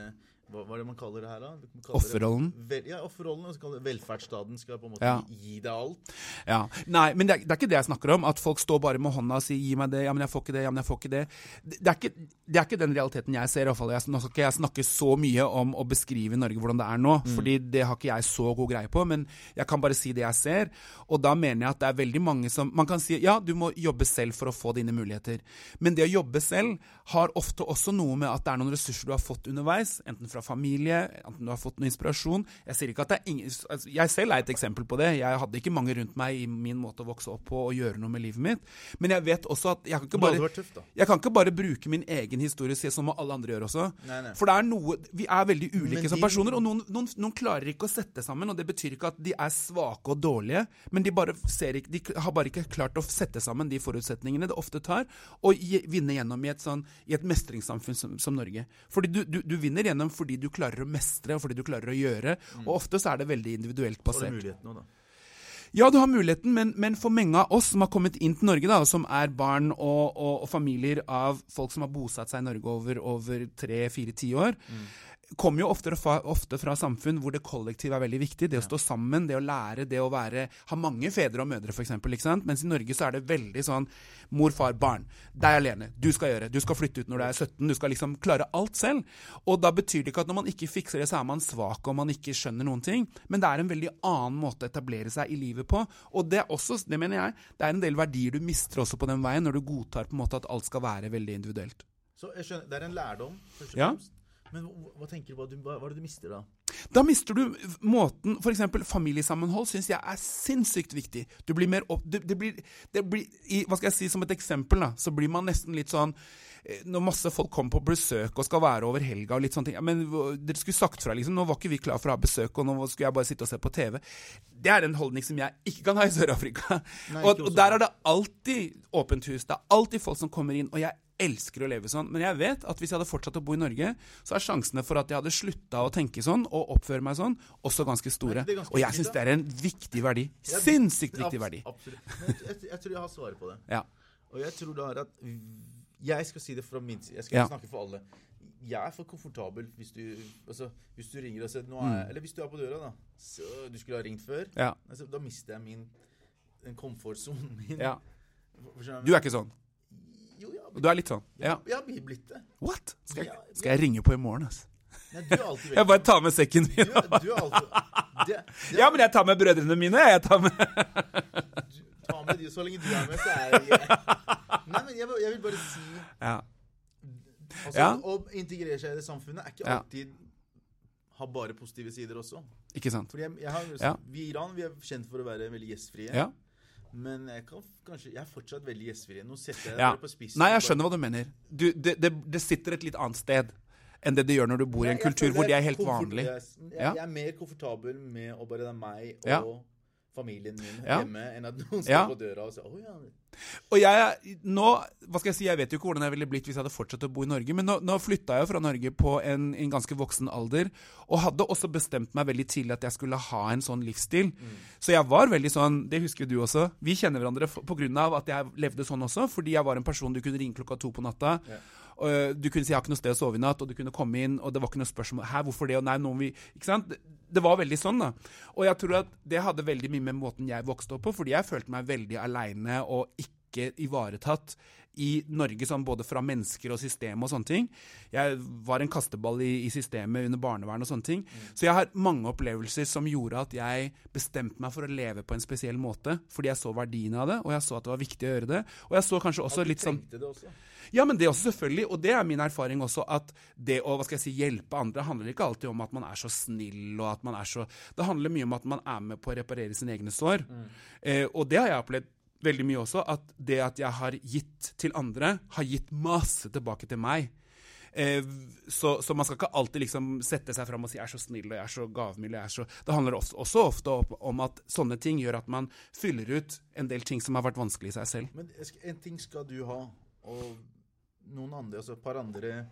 S1: hva, hva, er det man kaller det her, da?
S2: Offerrollen?
S1: Vel, ja, offerrollen. Velferdsstaten skal på en måte ja. gi deg alt.
S2: Ja. Nei, men det er, det er, ikke det jeg snakker om. At folk står bare med hånda og sier 'gi meg det', 'ja, men jeg får ikke det', 'ja, men jeg får ikke det'. Det er ikke, det er ikke den realiteten jeg ser. i hvert fall. Jeg, nå skal ikke jeg snakke så mye om å beskrive Norge hvordan det er nå, mm. fordi det har ikke jeg så god greie på. Men jeg kan bare si det jeg ser, og da mener jeg at det er veldig mange som Man kan si ja, du må jobbe selv for å få dine muligheter, men det å jobbe selv har ofte også noe med at det er noen ressurser du har fått underveis, enten fra familie, enten du har fått noe inspirasjon. Jeg sier ikke at det er ingen, altså, jeg selv er et eksempel på det. Jeg hadde ikke mange rundt meg i min måte å vokse opp på og gjøre noe med livet mitt. Men jeg vet også at jeg kan ikke bare,
S1: tøft,
S2: jeg kan ikke bare bruke min egen historie og si som alle andre gjør også.
S1: Nei, nei.
S2: For det er noe Vi er veldig ulike som personer, og noen, noen, noen, klarer ikke å sette sammen. Og det betyr ikke at de er svake og dårlige, men de, bare ser ikke, de har bare ikke klart å sette sammen de forutsetningene det ofte tar, og vinne gjennom i et, sånn, i et mestringssamfunn som, som Norge. Fordi du, du, du vinner gjennom fordi du klarer å mestre og fordi du klarer å gjøre. Mm. Og ofte så er det veldig individuelt basert.
S1: Og muligheten nå, da.
S2: Ja, du har muligheten, men, men, for mange av oss som har kommet inn til Norge, da, som er barn og, og, og familier av folk som har bosatt seg i Norge over, over tre, fire, ti år, mm kommer jo ofte fra, ofte fra, samfunn hvor det kollektive er veldig viktig. Det å stå sammen, det å lære, det å være, ha mange fedre og mødre, f.eks. Mens i Norge så er det veldig sånn mor, far, barn. Deg alene. Du skal gjøre. Du skal flytte ut når du er 17. Du skal liksom klare alt selv. Og da betyr det ikke at når man ikke fikser det, så er man svak og man ikke skjønner noen ting. Men det er en veldig annen måte å etablere seg i livet på. Og det er også, det mener jeg, det er en del verdier du mister også på den veien, når du godtar på en måte at alt skal være veldig individuelt.
S1: Så jeg skjønner, Det er en lærdom. først og
S2: ja.
S1: Men hva, tenker du, hva, hva, hva er det du mister da?
S2: Da mister du måten F.eks. familiesammenhold syns jeg er sinnssykt viktig. Du blir mer opp... Det, det, blir, det blir i, Hva skal jeg si som et eksempel, da, så blir man nesten litt sånn når masse folk kommer på besøk og skal være over helga og litt sånne ting Men dere skulle sagt fra, liksom. Nå var ikke vi klar for å ha besøk, og nå skulle jeg bare sitte og se på TV. Det er en holdning som jeg ikke kan ha i Sør-Afrika. Og, og, der er det alltid åpent hus. Det er alltid folk som kommer inn. Og jeg elsker å leve sånn. Men jeg vet at hvis jeg hadde fortsatt å bo i Norge, så er sjansene for at jeg hadde slutta å tenke sånn og oppføre meg sånn, også ganske store. Ganske og jeg syns det er en viktig verdi. Sinnssykt viktig verdi.
S1: Absolutt. Jeg, jeg, tror jeg har svaret på det.
S2: Ja.
S1: Og jeg tror da at Jeg skal si det fra min side. Jeg skal ja. snakke for alle. Jeg er for komfortabel hvis du, altså, hvis du ringer og sier nå er, jeg, Eller hvis du er på døra, da. Så du skulle ha ringt før.
S2: Ja.
S1: Altså, da mister jeg min komfortsonen min.
S2: Ja. Du er ikke sånn? Jo, ja, du er litt sånn?
S1: Ja. Jeg har blitt det.
S2: What? Skal jeg, skal jeg ringe på i morgen, altså?
S1: Nei,
S2: jeg bare tar med sekken min.
S1: Du, du alltid, det, det,
S2: ja, men jeg tar med brødrene mine. Jeg tar med
S1: du, Ta med de så lenge du er med, så er jeg Nei, men jeg, jeg vil bare si
S2: ja.
S1: Altså, ja. Å integrere seg i det samfunnet er ikke alltid har bare positive sider også.
S2: Ikke sant?
S1: Fordi jeg, jeg har, ja. Vi i Iran vi er kjent for å være veldig gjestfrie.
S2: Ja.
S1: Men jeg, kan, kanskje, jeg er fortsatt veldig gjestfri. Nå setter jeg
S2: ja.
S1: dere på spissen.
S2: Nei, jeg skjønner hva du mener. Du, det, det, det, sitter et litt annet sted enn det det gjør når du bor i en kultur hvor det er helt vanlig.
S1: Jeg, jeg, er mer komfortabel med å bare være meg og ja familien min ja. hjemme enn at noen står ja. på døra og sier 'Å ja'.
S2: Og jeg nå, hva skal jeg si, jeg vet jo ikke hvordan jeg ville blitt hvis jeg hadde fortsatt å bo i Norge, men nå, nå flytta jeg jo fra Norge på en, en, ganske voksen alder, og hadde også bestemt meg veldig tidlig at jeg skulle ha en sånn livsstil. Mm. Så jeg var veldig sånn, det husker du også, vi kjenner hverandre av at jeg levde sånn også, fordi jeg var en person du kunne ringe klokka to på natta. Ja. Og du kunne si 'jeg har ikke noe sted å sove i natt', og du kunne komme inn, og det var ikke noe spørsmål 'hæ, hvorfor det', og nei, noen vi Ikke sant? Det var veldig sånn, da. Og jeg tror at det hadde veldig mye med måten jeg vokste opp på, fordi jeg følte meg veldig aleine og ikke ivaretatt i Norge, sånn både fra mennesker og system og sånne ting. Jeg var en kasteball i, i systemet under barnevern og sånne ting. Mm. Så jeg har mange opplevelser som gjorde at jeg bestemte meg for å leve på en spesiell måte, fordi jeg så verdien av det, og jeg så at det var viktig å gjøre det. Og jeg så kanskje også litt sånn
S1: det også.
S2: Ja, men det også selvfølgelig, og det er min erfaring også, at det å hva skal jeg si, hjelpe andre handler ikke alltid om at man er så snill og at man er så Det handler mye om at man er med på å reparere sine egne sår. Mm. Eh, og det har jeg opplevd veldig mye også, at det at jeg har gitt til andre, har gitt masse tilbake til meg. Eh, så, så, man skal ikke alltid liksom sette seg fram og si 'jeg er så snill' og 'jeg er så gavmild'. Jeg er så Det handler også, også ofte om at sånne ting gjør at man fyller ut en del ting som har vært vanskelig i seg selv.
S1: Men en ting skal du ha, og noen andre, altså et par andre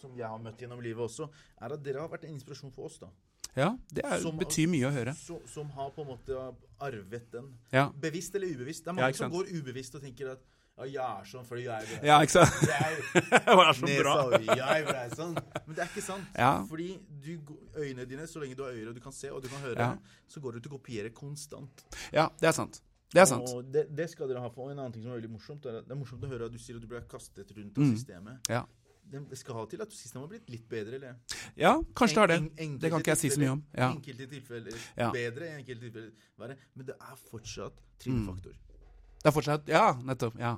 S1: som jeg har møtt gjennom livet også, er at dere har vært en inspirasjon for oss. da.
S2: Ja, det er, som, betyr mye å høre.
S1: Som, som, har på en måte arvet den.
S2: Ja.
S1: Bevisst eller ubevisst. Det er mange ja, som går ubevisst og tenker at ja, jeg er sånn fordi jeg er
S2: Ja, ikke sant?
S1: Jeg,
S2: det var så bra.
S1: jeg ble sånn. Men det er ikke sant.
S2: Ja.
S1: Fordi du, øynene dine, så lenge du har øyne og du kan se og du kan høre, ja. så går du til å kopiere konstant.
S2: Ja, det er sant. Det er sant.
S1: Og det, det, skal dere ha for. Og en annen ting som er veldig morsomt, er, det er morsomt å høre at du sier at du ble kastet rundt av mm. systemet.
S2: Ja.
S1: Det skal ha til at systemet har blitt litt bedre, eller?
S2: Ja, kanskje det har det. En, det kan ikke jeg si så mye om. Ja.
S1: Enkelte tilfeller ja. bedre, enkelte tilfeller verre. Men det er fortsatt trinnfaktor. Mm.
S2: Det er fortsatt Ja, nettopp. Ja.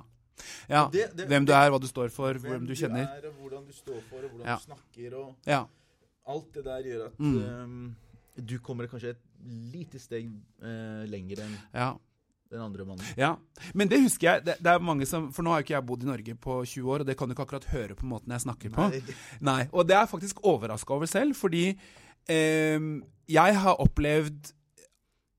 S2: ja. Det, det, hvem du er, hva du står for, hvem, hvem du kjenner.
S1: Hvem du er, og hvordan du står for, og hvordan ja. du snakker. og Alt det der gjør at mm. um, du kommer kanskje et lite steg uh, lenger enn
S2: ja
S1: den andre mannen.
S2: Ja, Men det husker jeg. Det, det, er mange som, For nå har jo ikke jeg bodd i Norge på 20 år, og det kan du ikke akkurat høre på måten jeg snakker på. Nei. Nei. Og det er jeg faktisk overraska over selv, fordi eh, jeg har opplevd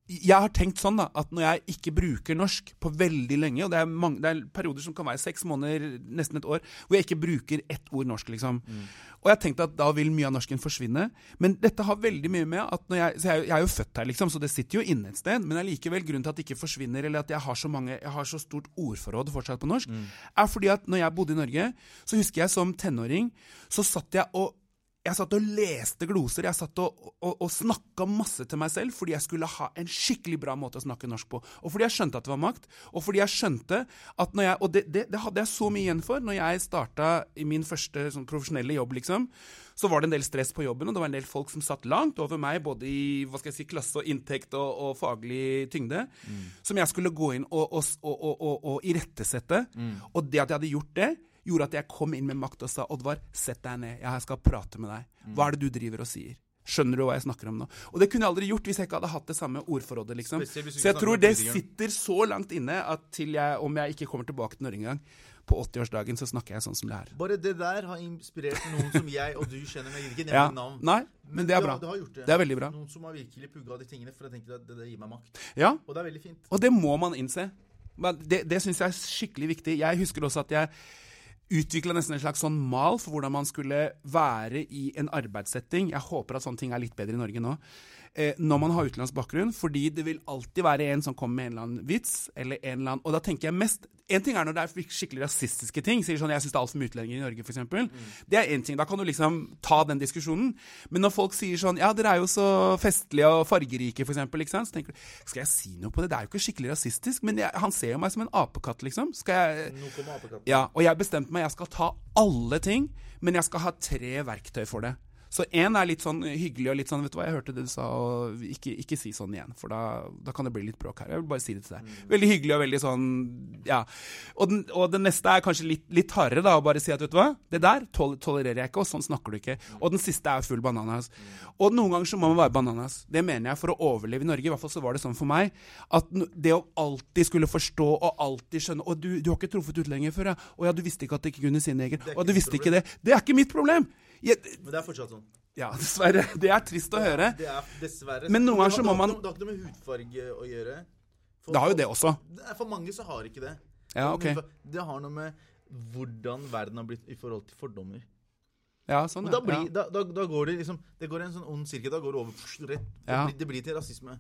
S2: jeg har tenkt sånn da, at når jeg ikke bruker norsk på veldig lenge, og det er, mange, det er perioder som kan være seks måneder, nesten et år, hvor jeg ikke bruker ett ord norsk, liksom. Mm. Og jeg har tenkt at da vil mye av norsken forsvinne. Men dette har veldig mye med at når jeg, jeg, jeg, er jo født her, liksom, så det sitter jo inne et sted. Men allikevel, grunnen til at det ikke forsvinner, eller at jeg har så, mange, jeg har så stort ordforråd fortsatt på norsk, mm. er fordi at når jeg bodde i Norge, så husker jeg som tenåring, så satt jeg og jeg satt og leste gloser. Jeg satt og, og, og snakka masse til meg selv fordi jeg skulle ha en skikkelig bra måte å snakke norsk på. Og fordi jeg skjønte at det var makt. Og fordi jeg skjønte at når jeg Og det, det, det hadde jeg så mye igjen for når jeg starta i min første sånn, profesjonelle jobb, liksom. Så var det en del stress på jobben, og det var en del folk som satt langt over meg, både i hva skal jeg si, klasse og inntekt og, og faglig tyngde, mm. som jeg skulle gå inn og, og irettesette. Mm. Og det at jeg hadde gjort det, gjorde at jeg kom inn med makt og sa Oddvar, sett deg ned, jeg skal prate med deg. Hva er det du driver og sier? Skjønner du hva jeg snakker om nå? Og det kunne jeg aldri gjort hvis jeg ikke hadde hatt det samme ordforrådet. liksom. Så jeg tror det sitter så langt inne at til jeg, om jeg ikke kommer tilbake til Norge engang, på 80-årsdagen så snakker jeg sånn som det er.
S1: Bare det der har inspirert noen som jeg og du kjenner, men ikke nevner ja. navn.
S2: Nei, men, men det er bra. Det, det. det, er veldig bra.
S1: Noen som har virkelig pugga de tingene, for jeg tenker at det, det gir meg makt.
S2: Ja.
S1: Og det er veldig fint.
S2: Og det må man innse. Men det, det syns jeg er skikkelig viktig. Jeg husker også at jeg utvikla nesten en slags sånn mal for hvordan man skulle være i en arbeidssetting. Jeg håper at sånne ting er litt bedre i Norge nå eh, når man har utenlandsk bakgrunn, fordi det vil alltid være en som kommer med en eller annen vits, eller en eller annen Og da tenker jeg mest En ting er når det er skikkelig rasistiske ting, sier sånn 'Jeg syns det er altfor mye utlendinger i Norge', f.eks. Mm. Det er én ting. Da kan du liksom ta den diskusjonen. Men når folk sier sånn 'Ja, dere er jo så festlige og fargerike', f.eks., så tenker du Skal jeg si noe på det? Det er jo ikke skikkelig rasistisk, men jeg, han ser jo meg som en apekatt, liksom. Skal jeg Ja, og jeg bestemte meg, jeg skal ta alle ting, men jeg skal ha tre verktøy for det. Så én er litt sånn hyggelig og litt sånn Vet du hva, jeg hørte det du sa, og ikke, ikke si sånn igjen. For da, da, kan det bli litt bråk her. Jeg vil bare si det til deg. Mm. Veldig hyggelig og veldig sånn Ja. Og den, og den neste er kanskje litt, litt hardere, da, å bare si at vet du hva, det der tol tolererer jeg ikke, og sånn snakker du ikke. Og den siste er full bananas. Og noen ganger så må man være bananas. Det mener jeg for å overleve i Norge. I hvert fall så var det sånn for meg. At det å alltid skulle forstå og alltid skjønne Og du, du har ikke truffet utlendinger før, ja? Å ja, du visste ikke at det ikke kunne si neger. Og du visste ikke det. Det er ikke mitt problem.
S1: Jeg, Men det er fortsatt sånn.
S2: Ja, dessverre. Det er trist å høre.
S1: Det er dessverre.
S2: Men noen ganger så må man
S1: Det har ikke noe med hudfarge å gjøre.
S2: For, det har jo det også.
S1: For mange så har ikke det.
S2: Ja, ok.
S1: Det har noe med hvordan verden har blitt i forhold til fordommer.
S2: Ja, sånn,
S1: ja. Da, blir, da, da, da, går det liksom Det går en sånn ond sirkel. Da går det over rett. Ja. Blir, det blir til rasisme.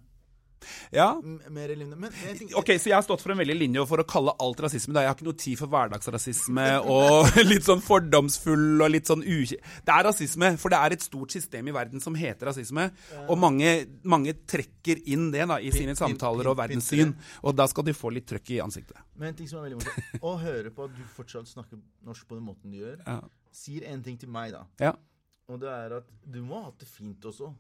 S2: Ja.
S1: Mer eller mindre. Men
S2: tenker, ok, Så jeg har stått for en veldig linje for å kalle alt rasisme. Da. Jeg har ikke noe tid for hverdagsrasisme og litt sånn fordomsfull og litt sånn ukje... Det er rasisme, for det er et stort system i verden som heter rasisme. Og mange, mange trekker inn det da, i sine samtaler og verdenssyn. Og da skal de få litt trøkk i ansiktet.
S1: Men en ting som er veldig morsomt, Å høre på at du fortsatt snakker norsk på den måten du gjør, ja. sier en ting til meg, da.
S2: Ja.
S1: Og det er at du må ha hatt det fint også.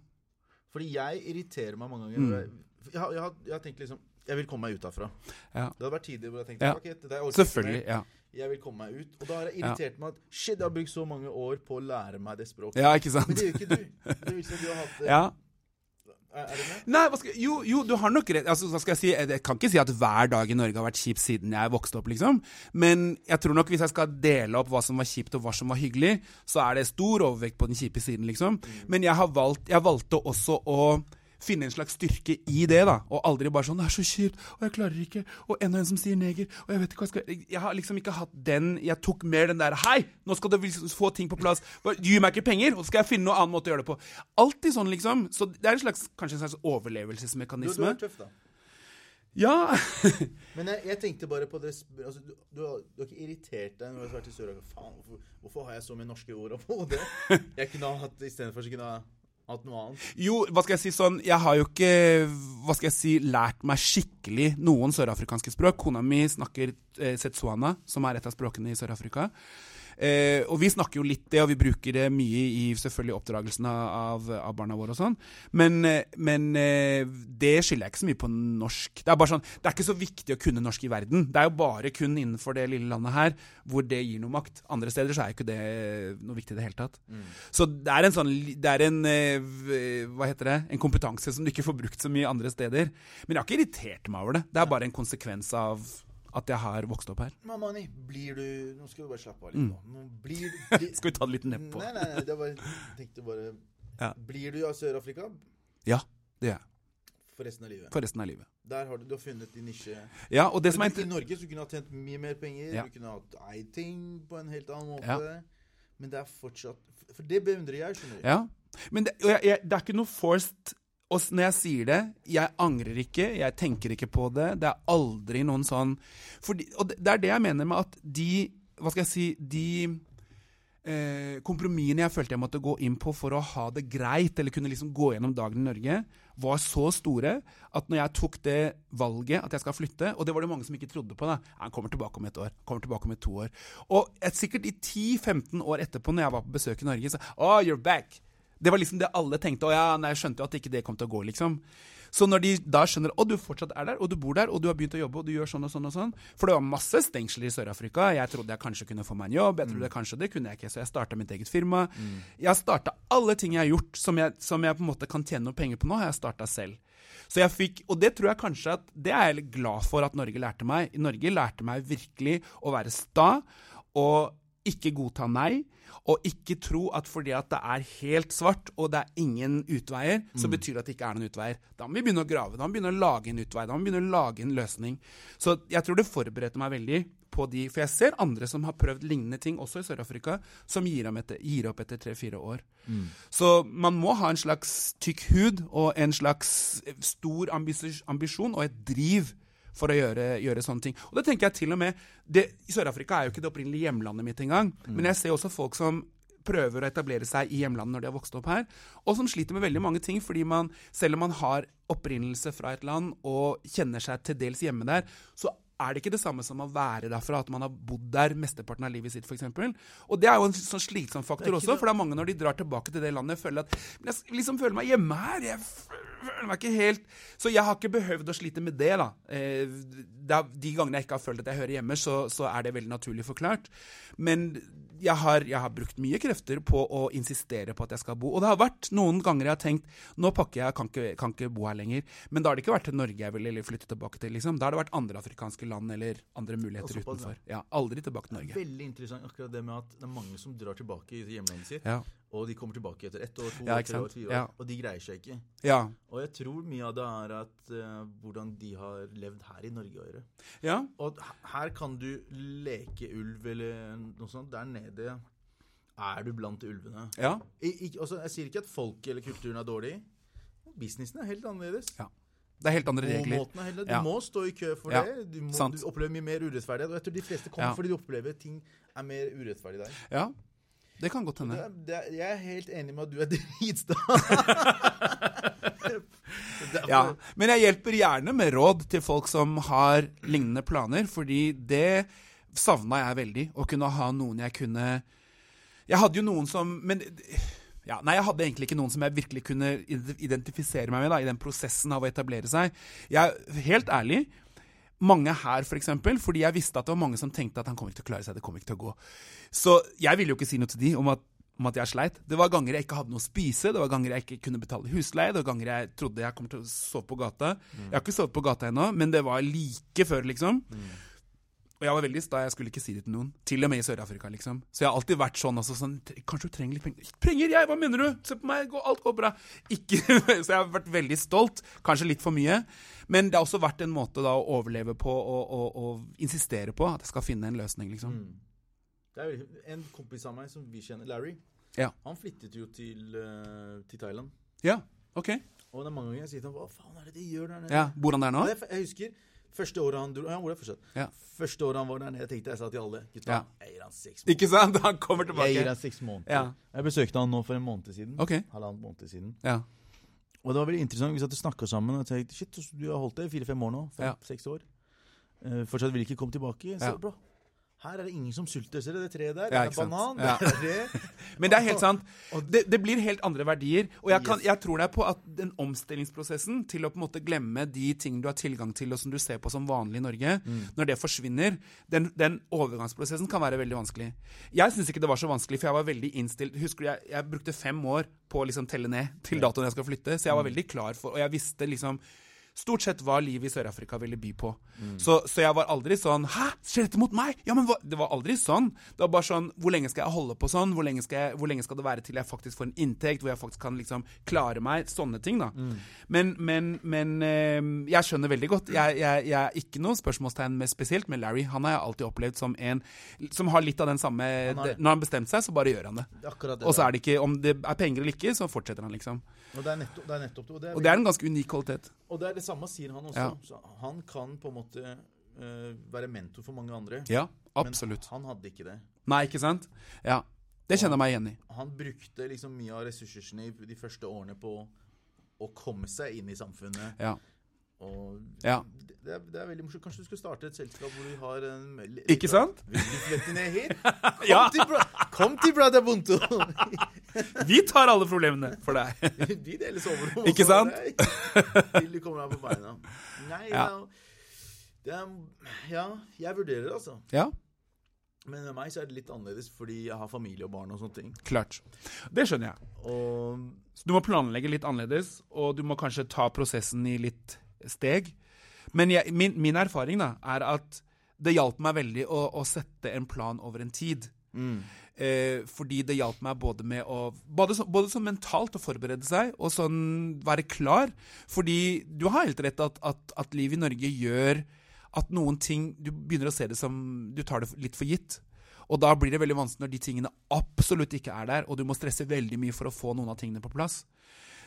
S1: Fordi jeg irriterer meg mange ganger. Mm jeg, har, jeg, jeg har tenkt liksom Jeg vil komme meg ut herfra.
S2: Ja.
S1: Det hadde vært tider hvor jeg tenkte
S2: ja.
S1: det
S2: Selvfølgelig, ja.
S1: Jeg vil komme meg ut. Og da har jeg irritert ja. meg at Shit, jeg har brukt så mange år på å lære meg det språket.
S2: Ja, ikke sant?
S1: Men det gjør ikke du. Det viser at du har hatt det.
S2: Ja.
S1: Er, er det?
S2: Nei, skal, jo, jo, du har nok rett. Altså, hva skal jeg si? Jeg kan ikke si at hver dag i Norge har vært kjip siden jeg vokste opp, liksom. Men jeg tror nok hvis jeg skal dele opp hva som var kjipt og hva som var hyggelig, så er det stor overvekt på den kjipe siden, liksom. Mm. Men jeg, har valgt, jeg valgte også å finne en slags styrke i det, da. Og aldri bare sånn 'Det er så kjipt, og jeg klarer ikke', og enda en som sier neger, og jeg vet ikke hva jeg skal Jeg har liksom ikke hatt den Jeg tok mer den der 'Hei, nå skal du få ting på plass'. Gi meg ikke penger, og så skal jeg finne noen annen måte å gjøre det på. Alltid sånn, liksom. Så det er en slags, kanskje en slags overlevelsesmekanisme.
S1: Du, du er tøff, da.
S2: Ja.
S1: Men jeg, jeg, tenkte bare på det altså, du, du, har, du, har, ikke irritert deg når du har vært i Sør-Afrika? Faen, hvorfor, hvorfor, har jeg så mye norske ord på hodet? Jeg kunne ha hatt istedenfor så kunne ha hatt noe annet?
S2: Jo, hva skal jeg si sånn Jeg har jo ikke hva skal jeg si, lært meg skikkelig noen sørafrikanske språk. Kona mi snakker eh, setsuana, som er et av språkene i Sør-Afrika. Eh, og vi snakker jo litt det, og vi bruker det mye i selvfølgelig oppdragelsen av, av barna våre og sånn. Men, eh, men eh, det skylder jeg ikke så mye på norsk. Det er bare sånn, det er ikke så viktig å kunne norsk i verden. Det er jo bare kun innenfor det lille landet her hvor det gir noe makt. Andre steder så er jo ikke det noe viktig i det hele tatt. Mm. Så det er en sånn Det er en eh, Hva heter det? En kompetanse som du ikke får brukt så mye andre steder. Men jeg har ikke irritert meg over det. Det er bare en konsekvens av at jeg har vokst opp her.
S1: Mamani, blir du Nå skal du bare slappe av litt. Mm. Nå. Blir,
S2: bli, skal vi ta det litt nedpå?
S1: Nei, nei, nei, det var, tenkte bare ja. Blir du av Sør-Afrika?
S2: Ja, det gjør jeg.
S1: For resten av livet.
S2: For resten av livet.
S1: Der har du, du har funnet din nisje.
S2: Ja, og det som
S1: er I Norge så kunne du ha tjent mye mer penger. Ja. Du kunne hatt eid ting på en helt annen måte. Ja. Men det er fortsatt For det beundrer jeg. skjønner
S2: du. Ja. Men det, jeg, jeg, det er ikke noe forced og når jeg sier det, jeg angrer ikke, jeg tenker ikke på det. Det er aldri noen sånn fordi, Og det er det jeg mener med at de Hva skal jeg si De eh, kompromissene jeg følte jeg måtte gå inn på for å ha det greit, eller kunne liksom gå gjennom dagen i Norge, var så store at når jeg tok det valget at jeg skal flytte Og det var det mange som ikke trodde på. da, Han kommer tilbake om et år. kommer tilbake om et to år. Og et, sikkert i 10-15 år etterpå, når jeg var på besøk i Norge, så Oh, you're back! Det var liksom det alle tenkte. Og ja, nei, jeg skjønte jo at ikke det kom til å gå, liksom. Så når de da skjønner at du fortsatt er der, og du bor der, og du har begynt å jobbe, og du gjør sånn og sånn og sånn For det var masse stengsler i Sør-Afrika. Jeg trodde jeg kanskje kunne få meg en jobb. Jeg trodde mm. kanskje det kunne jeg ikke, så jeg starta mitt eget firma. Mm. Jeg starta alle ting jeg har gjort som jeg, som jeg, på en måte kan tjene noe penger på nå, har jeg starta selv. Så jeg fikk, Og det tror jeg kanskje at Det er jeg glad for at Norge lærte meg. Norge lærte meg virkelig å være sta og ikke godta nei. Og ikke tro at fordi at det er helt svart og det er ingen utveier, mm. så betyr det at det ikke er noen utveier. Da må vi begynne å grave, da må vi begynne å lage en utvei, da må vi begynne å lage en løsning. Så jeg tror det forberedte meg veldig på de For jeg ser andre som har prøvd lignende ting, også i Sør-Afrika, som gir, etter, gir, opp etter tre-fire år. Mm. Så man må ha en slags tykk hud og en slags stor ambisjon og et driv for å gjøre, gjøre, sånne ting. Og det tenker jeg til og med det, Sør-Afrika er jo ikke det opprinnelige hjemlandet mitt engang. Mm. Men jeg ser også folk som prøver å etablere seg i hjemlandet når de har vokst opp her, og som sliter med veldig mange ting fordi man, selv om man har opprinnelse fra et land og kjenner seg til dels hjemme der, så er det ikke det samme som å være derfra, at man har bodd der mesteparten av livet sitt, f.eks. Og det er jo en sånn slitsom faktor også, for det er mange når de drar tilbake til det landet, føler at Men jeg liksom føler meg hjemme her. Jeg føler meg ikke helt Så jeg har ikke behøvd å slite med det, da. Eh, de gangene jeg ikke har følt at jeg hører hjemme, så, så er det veldig naturlig forklart. Men jeg har, jeg har, brukt mye krefter på å insistere på at jeg skal bo. Og det har vært noen ganger jeg har tenkt nå pakker jeg, kan ikke, kan ikke bo her lenger. Men da har det ikke vært til Norge jeg ville flytte tilbake til. liksom. Da har det vært andre afrikanske land eller andre muligheter utenfor. Ja, Aldri tilbake til Norge.
S1: Veldig interessant akkurat det med at det er mange som drar tilbake i hjemlandet sitt. Ja. Og de kommer tilbake etter ett år, to ja, år, tre år, fire år. Ja. Og de greier seg ikke. Ja. Og jeg tror mye av det er at uh, hvordan de har levd her i Norge å gjøre. Ja. Og her kan du leke ulv eller noe sånt. Der nede er du blant ulvene. Ja. I, i, også, jeg sier ikke at folket eller kulturen er dårlig. Businessen er helt annerledes. Ja.
S2: Det er helt andre regler.
S1: Heller, du ja. må stå i kø for ja. det. Du, må, du, opplever mye mer urettferdighet. Og jeg tror de fleste kommer ja. fordi de opplever ting er mer urettferdig der.
S2: Ja, det kan godt hende.
S1: jeg er helt enig med at du er dritsta.
S2: ja, men jeg hjelper gjerne med råd til folk som har lignende planer, fordi det savna jeg veldig. Å kunne ha noen jeg kunne Jeg hadde jo noen som Men ja, nei, jeg hadde egentlig ikke noen som jeg virkelig kunne identifisere meg med da, i den prosessen av å etablere seg. Jeg, helt ærlig, mange her, f.eks., for eksempel, fordi jeg visste at det var mange som tenkte at han kommer ikke til å klare seg. det kommer ikke til å gå. Så jeg ville jo ikke si noe til de om at, om at jeg sleit. Det var ganger jeg ikke hadde noe å spise, det var ganger jeg ikke kunne betale husleie, det var ganger jeg trodde jeg kom til å sove på gata. Mm. Jeg har ikke sovet på gata ennå, men det var like før, liksom. Mm. Og jeg var veldig sta, jeg skulle ikke si det til noen. Til og med i Sør-Afrika, liksom. Så jeg har alltid vært sånn altså, sånn Kanskje du trenger litt penger? Penger, jeg? Hva mener du? Se på meg, alt går bra. Ikke Så jeg har vært veldig stolt. Kanskje litt for mye. Men det har også vært en måte da å overleve på og, og, og insistere på at jeg skal finne en løsning, liksom. Mm.
S1: Det er en kompis av meg som vi kjenner, Larry. Ja. Han flyttet jo til, uh, til Thailand.
S2: Ja, ok.
S1: Og det er mange ganger jeg sier til ham Hva faen er det de gjør der nede?
S2: Ja, Bor han der nå?
S1: Jeg husker Første året han dro, ja, hvor er fortsatt? Ja. Første året han var der nede, jeg tenkte jeg sa til alle gutta, ja. jeg gir han seks måneder.
S2: Ikke sant? Han kommer tilbake.
S1: Jeg gir han seks måneder. Ja. Jeg besøkte han nå for en måned siden. Okay. Halvannen måned siden. Ja. Og det var veldig interessant. Vi satt og snakka sammen og tenkte shit, du har holdt det i fire-fem år nå. Fem-seks år. Uh, fortsatt vil ikke komme tilbake. Så bra. Her er det ingen som sulter. Ser du det treet der? Det er banan. Ja. Det er det.
S2: Men det er helt sant. Det, det, blir helt andre verdier. Og jeg, kan, jeg, tror deg på at den omstillingsprosessen til å på en måte glemme de ting du har tilgang til, og som du ser på som vanlig i Norge, mm. når det forsvinner, den, den, overgangsprosessen kan være veldig vanskelig. Jeg syns ikke det var så vanskelig, for jeg var veldig innstilt. Husker du, jeg, jeg brukte fem år på å liksom telle ned til datoen jeg skal flytte, så jeg var mm. veldig klar for Og jeg visste liksom stort sett hva livet i Sør-Afrika ville by på. Mm. Så, så, jeg var aldri sånn Hæ, skjer dette mot meg? Ja, men hva? Det var aldri sånn. Det var bare sånn Hvor lenge skal jeg holde på sånn? Hvor lenge skal, jeg, hvor lenge skal det være til jeg faktisk får en inntekt, hvor jeg faktisk kan liksom klare meg? Sånne ting, da. Mm. Men, men, men øh, jeg skjønner veldig godt. Jeg, jeg, jeg er ikke noe spørsmålstegn med spesielt med Larry. Han har jeg alltid opplevd som en som har litt av den samme han det, Når han bestemte seg, så bare gjør han det. det og så er det ikke Om det er penger eller ikke, så fortsetter han, liksom.
S1: Og det er nettopp, det er nettopp
S2: og det. Er og det er en ganske unik kvalitet.
S1: Og det er det samme sier han også. Ja. han kan på en måte uh, være mentor for mange andre.
S2: Ja, absolutt.
S1: Men han hadde ikke det.
S2: Nei, ikke sant? Ja. Det kjenner jeg meg igjen i.
S1: Han brukte liksom mye av ressursene i de første årene på å komme seg inn i samfunnet.
S2: Ja.
S1: Og ja. det, er, det, er, veldig morsomt. Kanskje du skulle starte et selskap hvor du har en
S2: Ikke sant?
S1: Kom, ja. til, kom til Brother Bunto!
S2: Vi tar alle problemene for deg.
S1: Vi deler soverom.
S2: Ikke sant?
S1: Til du kommer deg på beina? Nei, ja. Det er, ja, jeg vurderer det, altså.
S2: Ja.
S1: Men med meg så er det litt annerledes, fordi jeg har familie og barn og sånne ting.
S2: Klart. Det skjønner jeg.
S1: Og...
S2: Så du må planlegge litt annerledes, og du må kanskje ta prosessen i litt steg. Men jeg, min, min, erfaring da, er at det hjalp meg veldig å, å sette en plan over en tid.
S1: Mm.
S2: Eh, fordi det hjalp meg både med å Både, så, både sånn mentalt å forberede seg, og sånn være klar. Fordi du har helt rett at, at, at livet i Norge gjør at noen ting Du begynner å se det som Du tar det litt for gitt. Og da blir det veldig vanskelig når de tingene absolutt ikke er der, og du må stresse veldig mye for å få noen av tingene på plass.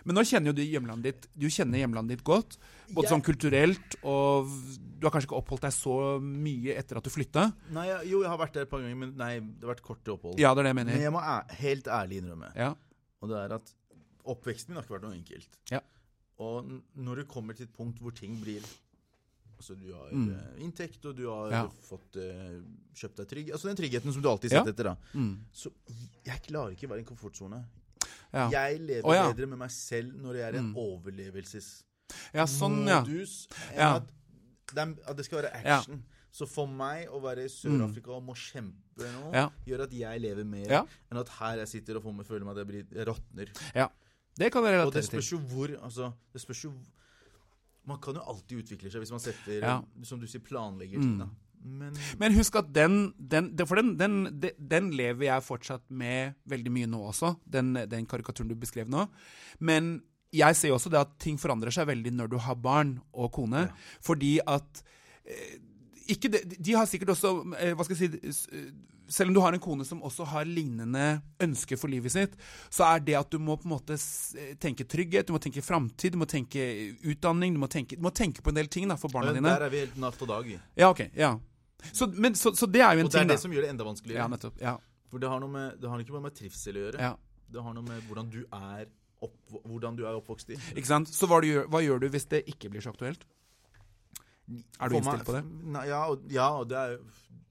S2: Men nå kjenner jo du hjemlandet ditt Du kjenner hjemlandet ditt godt. Både jeg... sånn kulturelt, og du har kanskje ikke oppholdt deg så mye etter at du flytta?
S1: Nei, jeg, jo, jeg har vært der et par ganger, men nei, det har vært korte opphold.
S2: Ja, det er det jeg mener.
S1: Men jeg må helt ærlig innrømme,
S2: ja.
S1: og det er at oppveksten min har ikke vært noe enkelt.
S2: Ja.
S1: Og når du kommer til et punkt hvor ting blir Altså, du har mm. uh, inntekt, og du har ja. fått uh, kjøpt deg trygg Altså den tryggheten som du alltid setter ja. etter, da.
S2: Mm.
S1: Så jeg klarer ikke å være i en komfortsone.
S2: Ja.
S1: Jeg lever oh, ja. bedre med meg selv når jeg er en mm. overlevelsesmodus
S2: ja, sånn, ja.
S1: enn at, at det skal være action. Så for meg å være i Sør-Afrika og må kjempe nå, gjør at jeg lever mer enn at her jeg sitter og får meg føler meg at jeg, blir, jeg råtner.
S2: Ja. Det kan jeg relatere til.
S1: Og det spørs jo hvor altså, det spørs jo Man kan jo alltid utvikle seg hvis man setter, som du sier, planlegger ting. da. Men,
S2: Men, husk at den, den For den, den, den, lever jeg fortsatt med veldig mye nå også, den, den, karikaturen du beskrev nå. Men jeg ser også det at ting forandrer seg veldig når du har barn og kone. Ja. Fordi at eh, ikke de, de har sikkert også eh, Hva skal jeg si eh, selv om du har en kone som også har lignende ønsker for livet sitt, så er det at du må på en måte tenke trygghet, du må tenke framtid, du må tenke utdanning, du må tenke, du må tenke, på en del ting da, for barna dine.
S1: Der er vi helt natt og dag.
S2: Ja, ok, ja. Så, men, så, så, det er jo en ting.
S1: Og det er det
S2: da.
S1: som gjør det enda vanskeligere.
S2: Ja, nettopp, ja.
S1: For det har, noe med, det har ikke bare med trivsel å gjøre.
S2: Ja.
S1: Det har noe med hvordan du er, opp, hvordan du er oppvokst i.
S2: Ikke sant? Så hva, du, hva gjør du hvis det ikke blir så aktuelt? Er du innstilt på det?
S1: Nei, ja, og, ja, og det er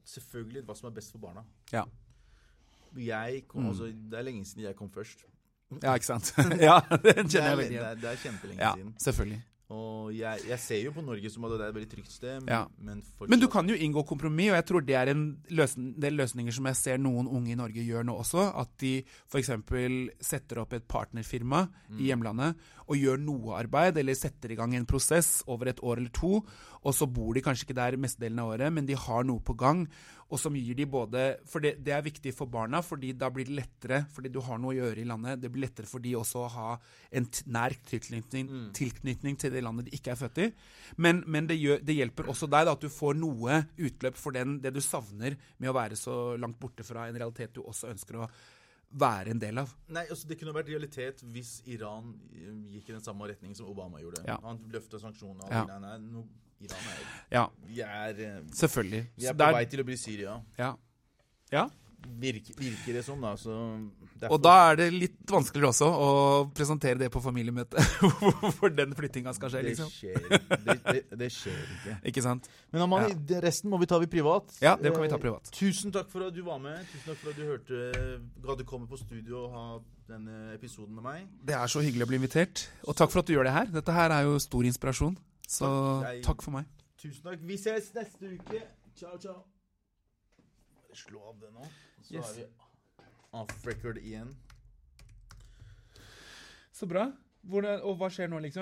S1: selvfølgelig hva som er best for barna.
S2: Ja.
S1: Jeg kom, mm. altså, det er lenge siden jeg kom først.
S2: Ja, ikke sant? ja, det kjenner jeg
S1: igjen. Det, det, er kjempelenge
S2: ja,
S1: siden.
S2: Selvfølgelig.
S1: Og jeg, jeg, ser jo på Norge som at det er et veldig trygt sted.
S2: Ja.
S1: Men,
S2: men, du kan jo inngå kompromiss, og jeg tror det er en løsning, del løsninger som jeg ser noen unge i Norge gjør nå også. At de f.eks. setter opp et partnerfirma mm. i hjemlandet og gjør noe arbeid, eller setter i gang en prosess over et år eller to. Og så bor de kanskje ikke der mestedelen av året, men de har noe på gang og som gir de både For det, det, er viktig for barna, fordi da blir det lettere, fordi du har noe å gjøre i landet. Det blir lettere for de også å ha en nær tilknytning, mm. tilknytning, til det landet de ikke er født i. Men, men det, gjør, det, hjelper også deg da, at du får noe utløp for den, det du savner med å være så langt borte fra en realitet du også ønsker å være en del av.
S1: Nei, altså Det kunne vært realitet hvis Iran gikk i den samme retningen som Obama gjorde.
S2: Ja.
S1: Han løfta sanksjoner.
S2: Ja.
S1: Nei, nei, no, Iran er
S2: ja.
S1: Vi er eh,
S2: Selvfølgelig.
S1: Vi er på der, vei til å bli Syria.
S2: Ja. ja.
S1: Virker, virker, det som, da. Så.
S2: Og da er det litt vanskeligere også å presentere det på familiemøte. Hvorfor den flyttinga skal skje, liksom.
S1: Det skjer, det, det, det skjer ikke.
S2: Ikke sant?
S1: Men Amani, ja. resten må vi ta vi privat.
S2: Ja, det kan vi ta privat.
S1: Eh, tusen takk for at du var med. Tusen takk for at du hørte gadd komme på studio og ha denne episoden med meg.
S2: Det er så hyggelig å bli invitert. Og takk for at du gjør det her. Dette her er jo stor inspirasjon. Så takk, takk for meg.
S1: Tusen takk. Vi ses neste uke. Ciao, ciao. Slå av det nå. Så yes. er vi off record igjen.
S2: Så bra. Hvordan, og hva skjer nå, liksom?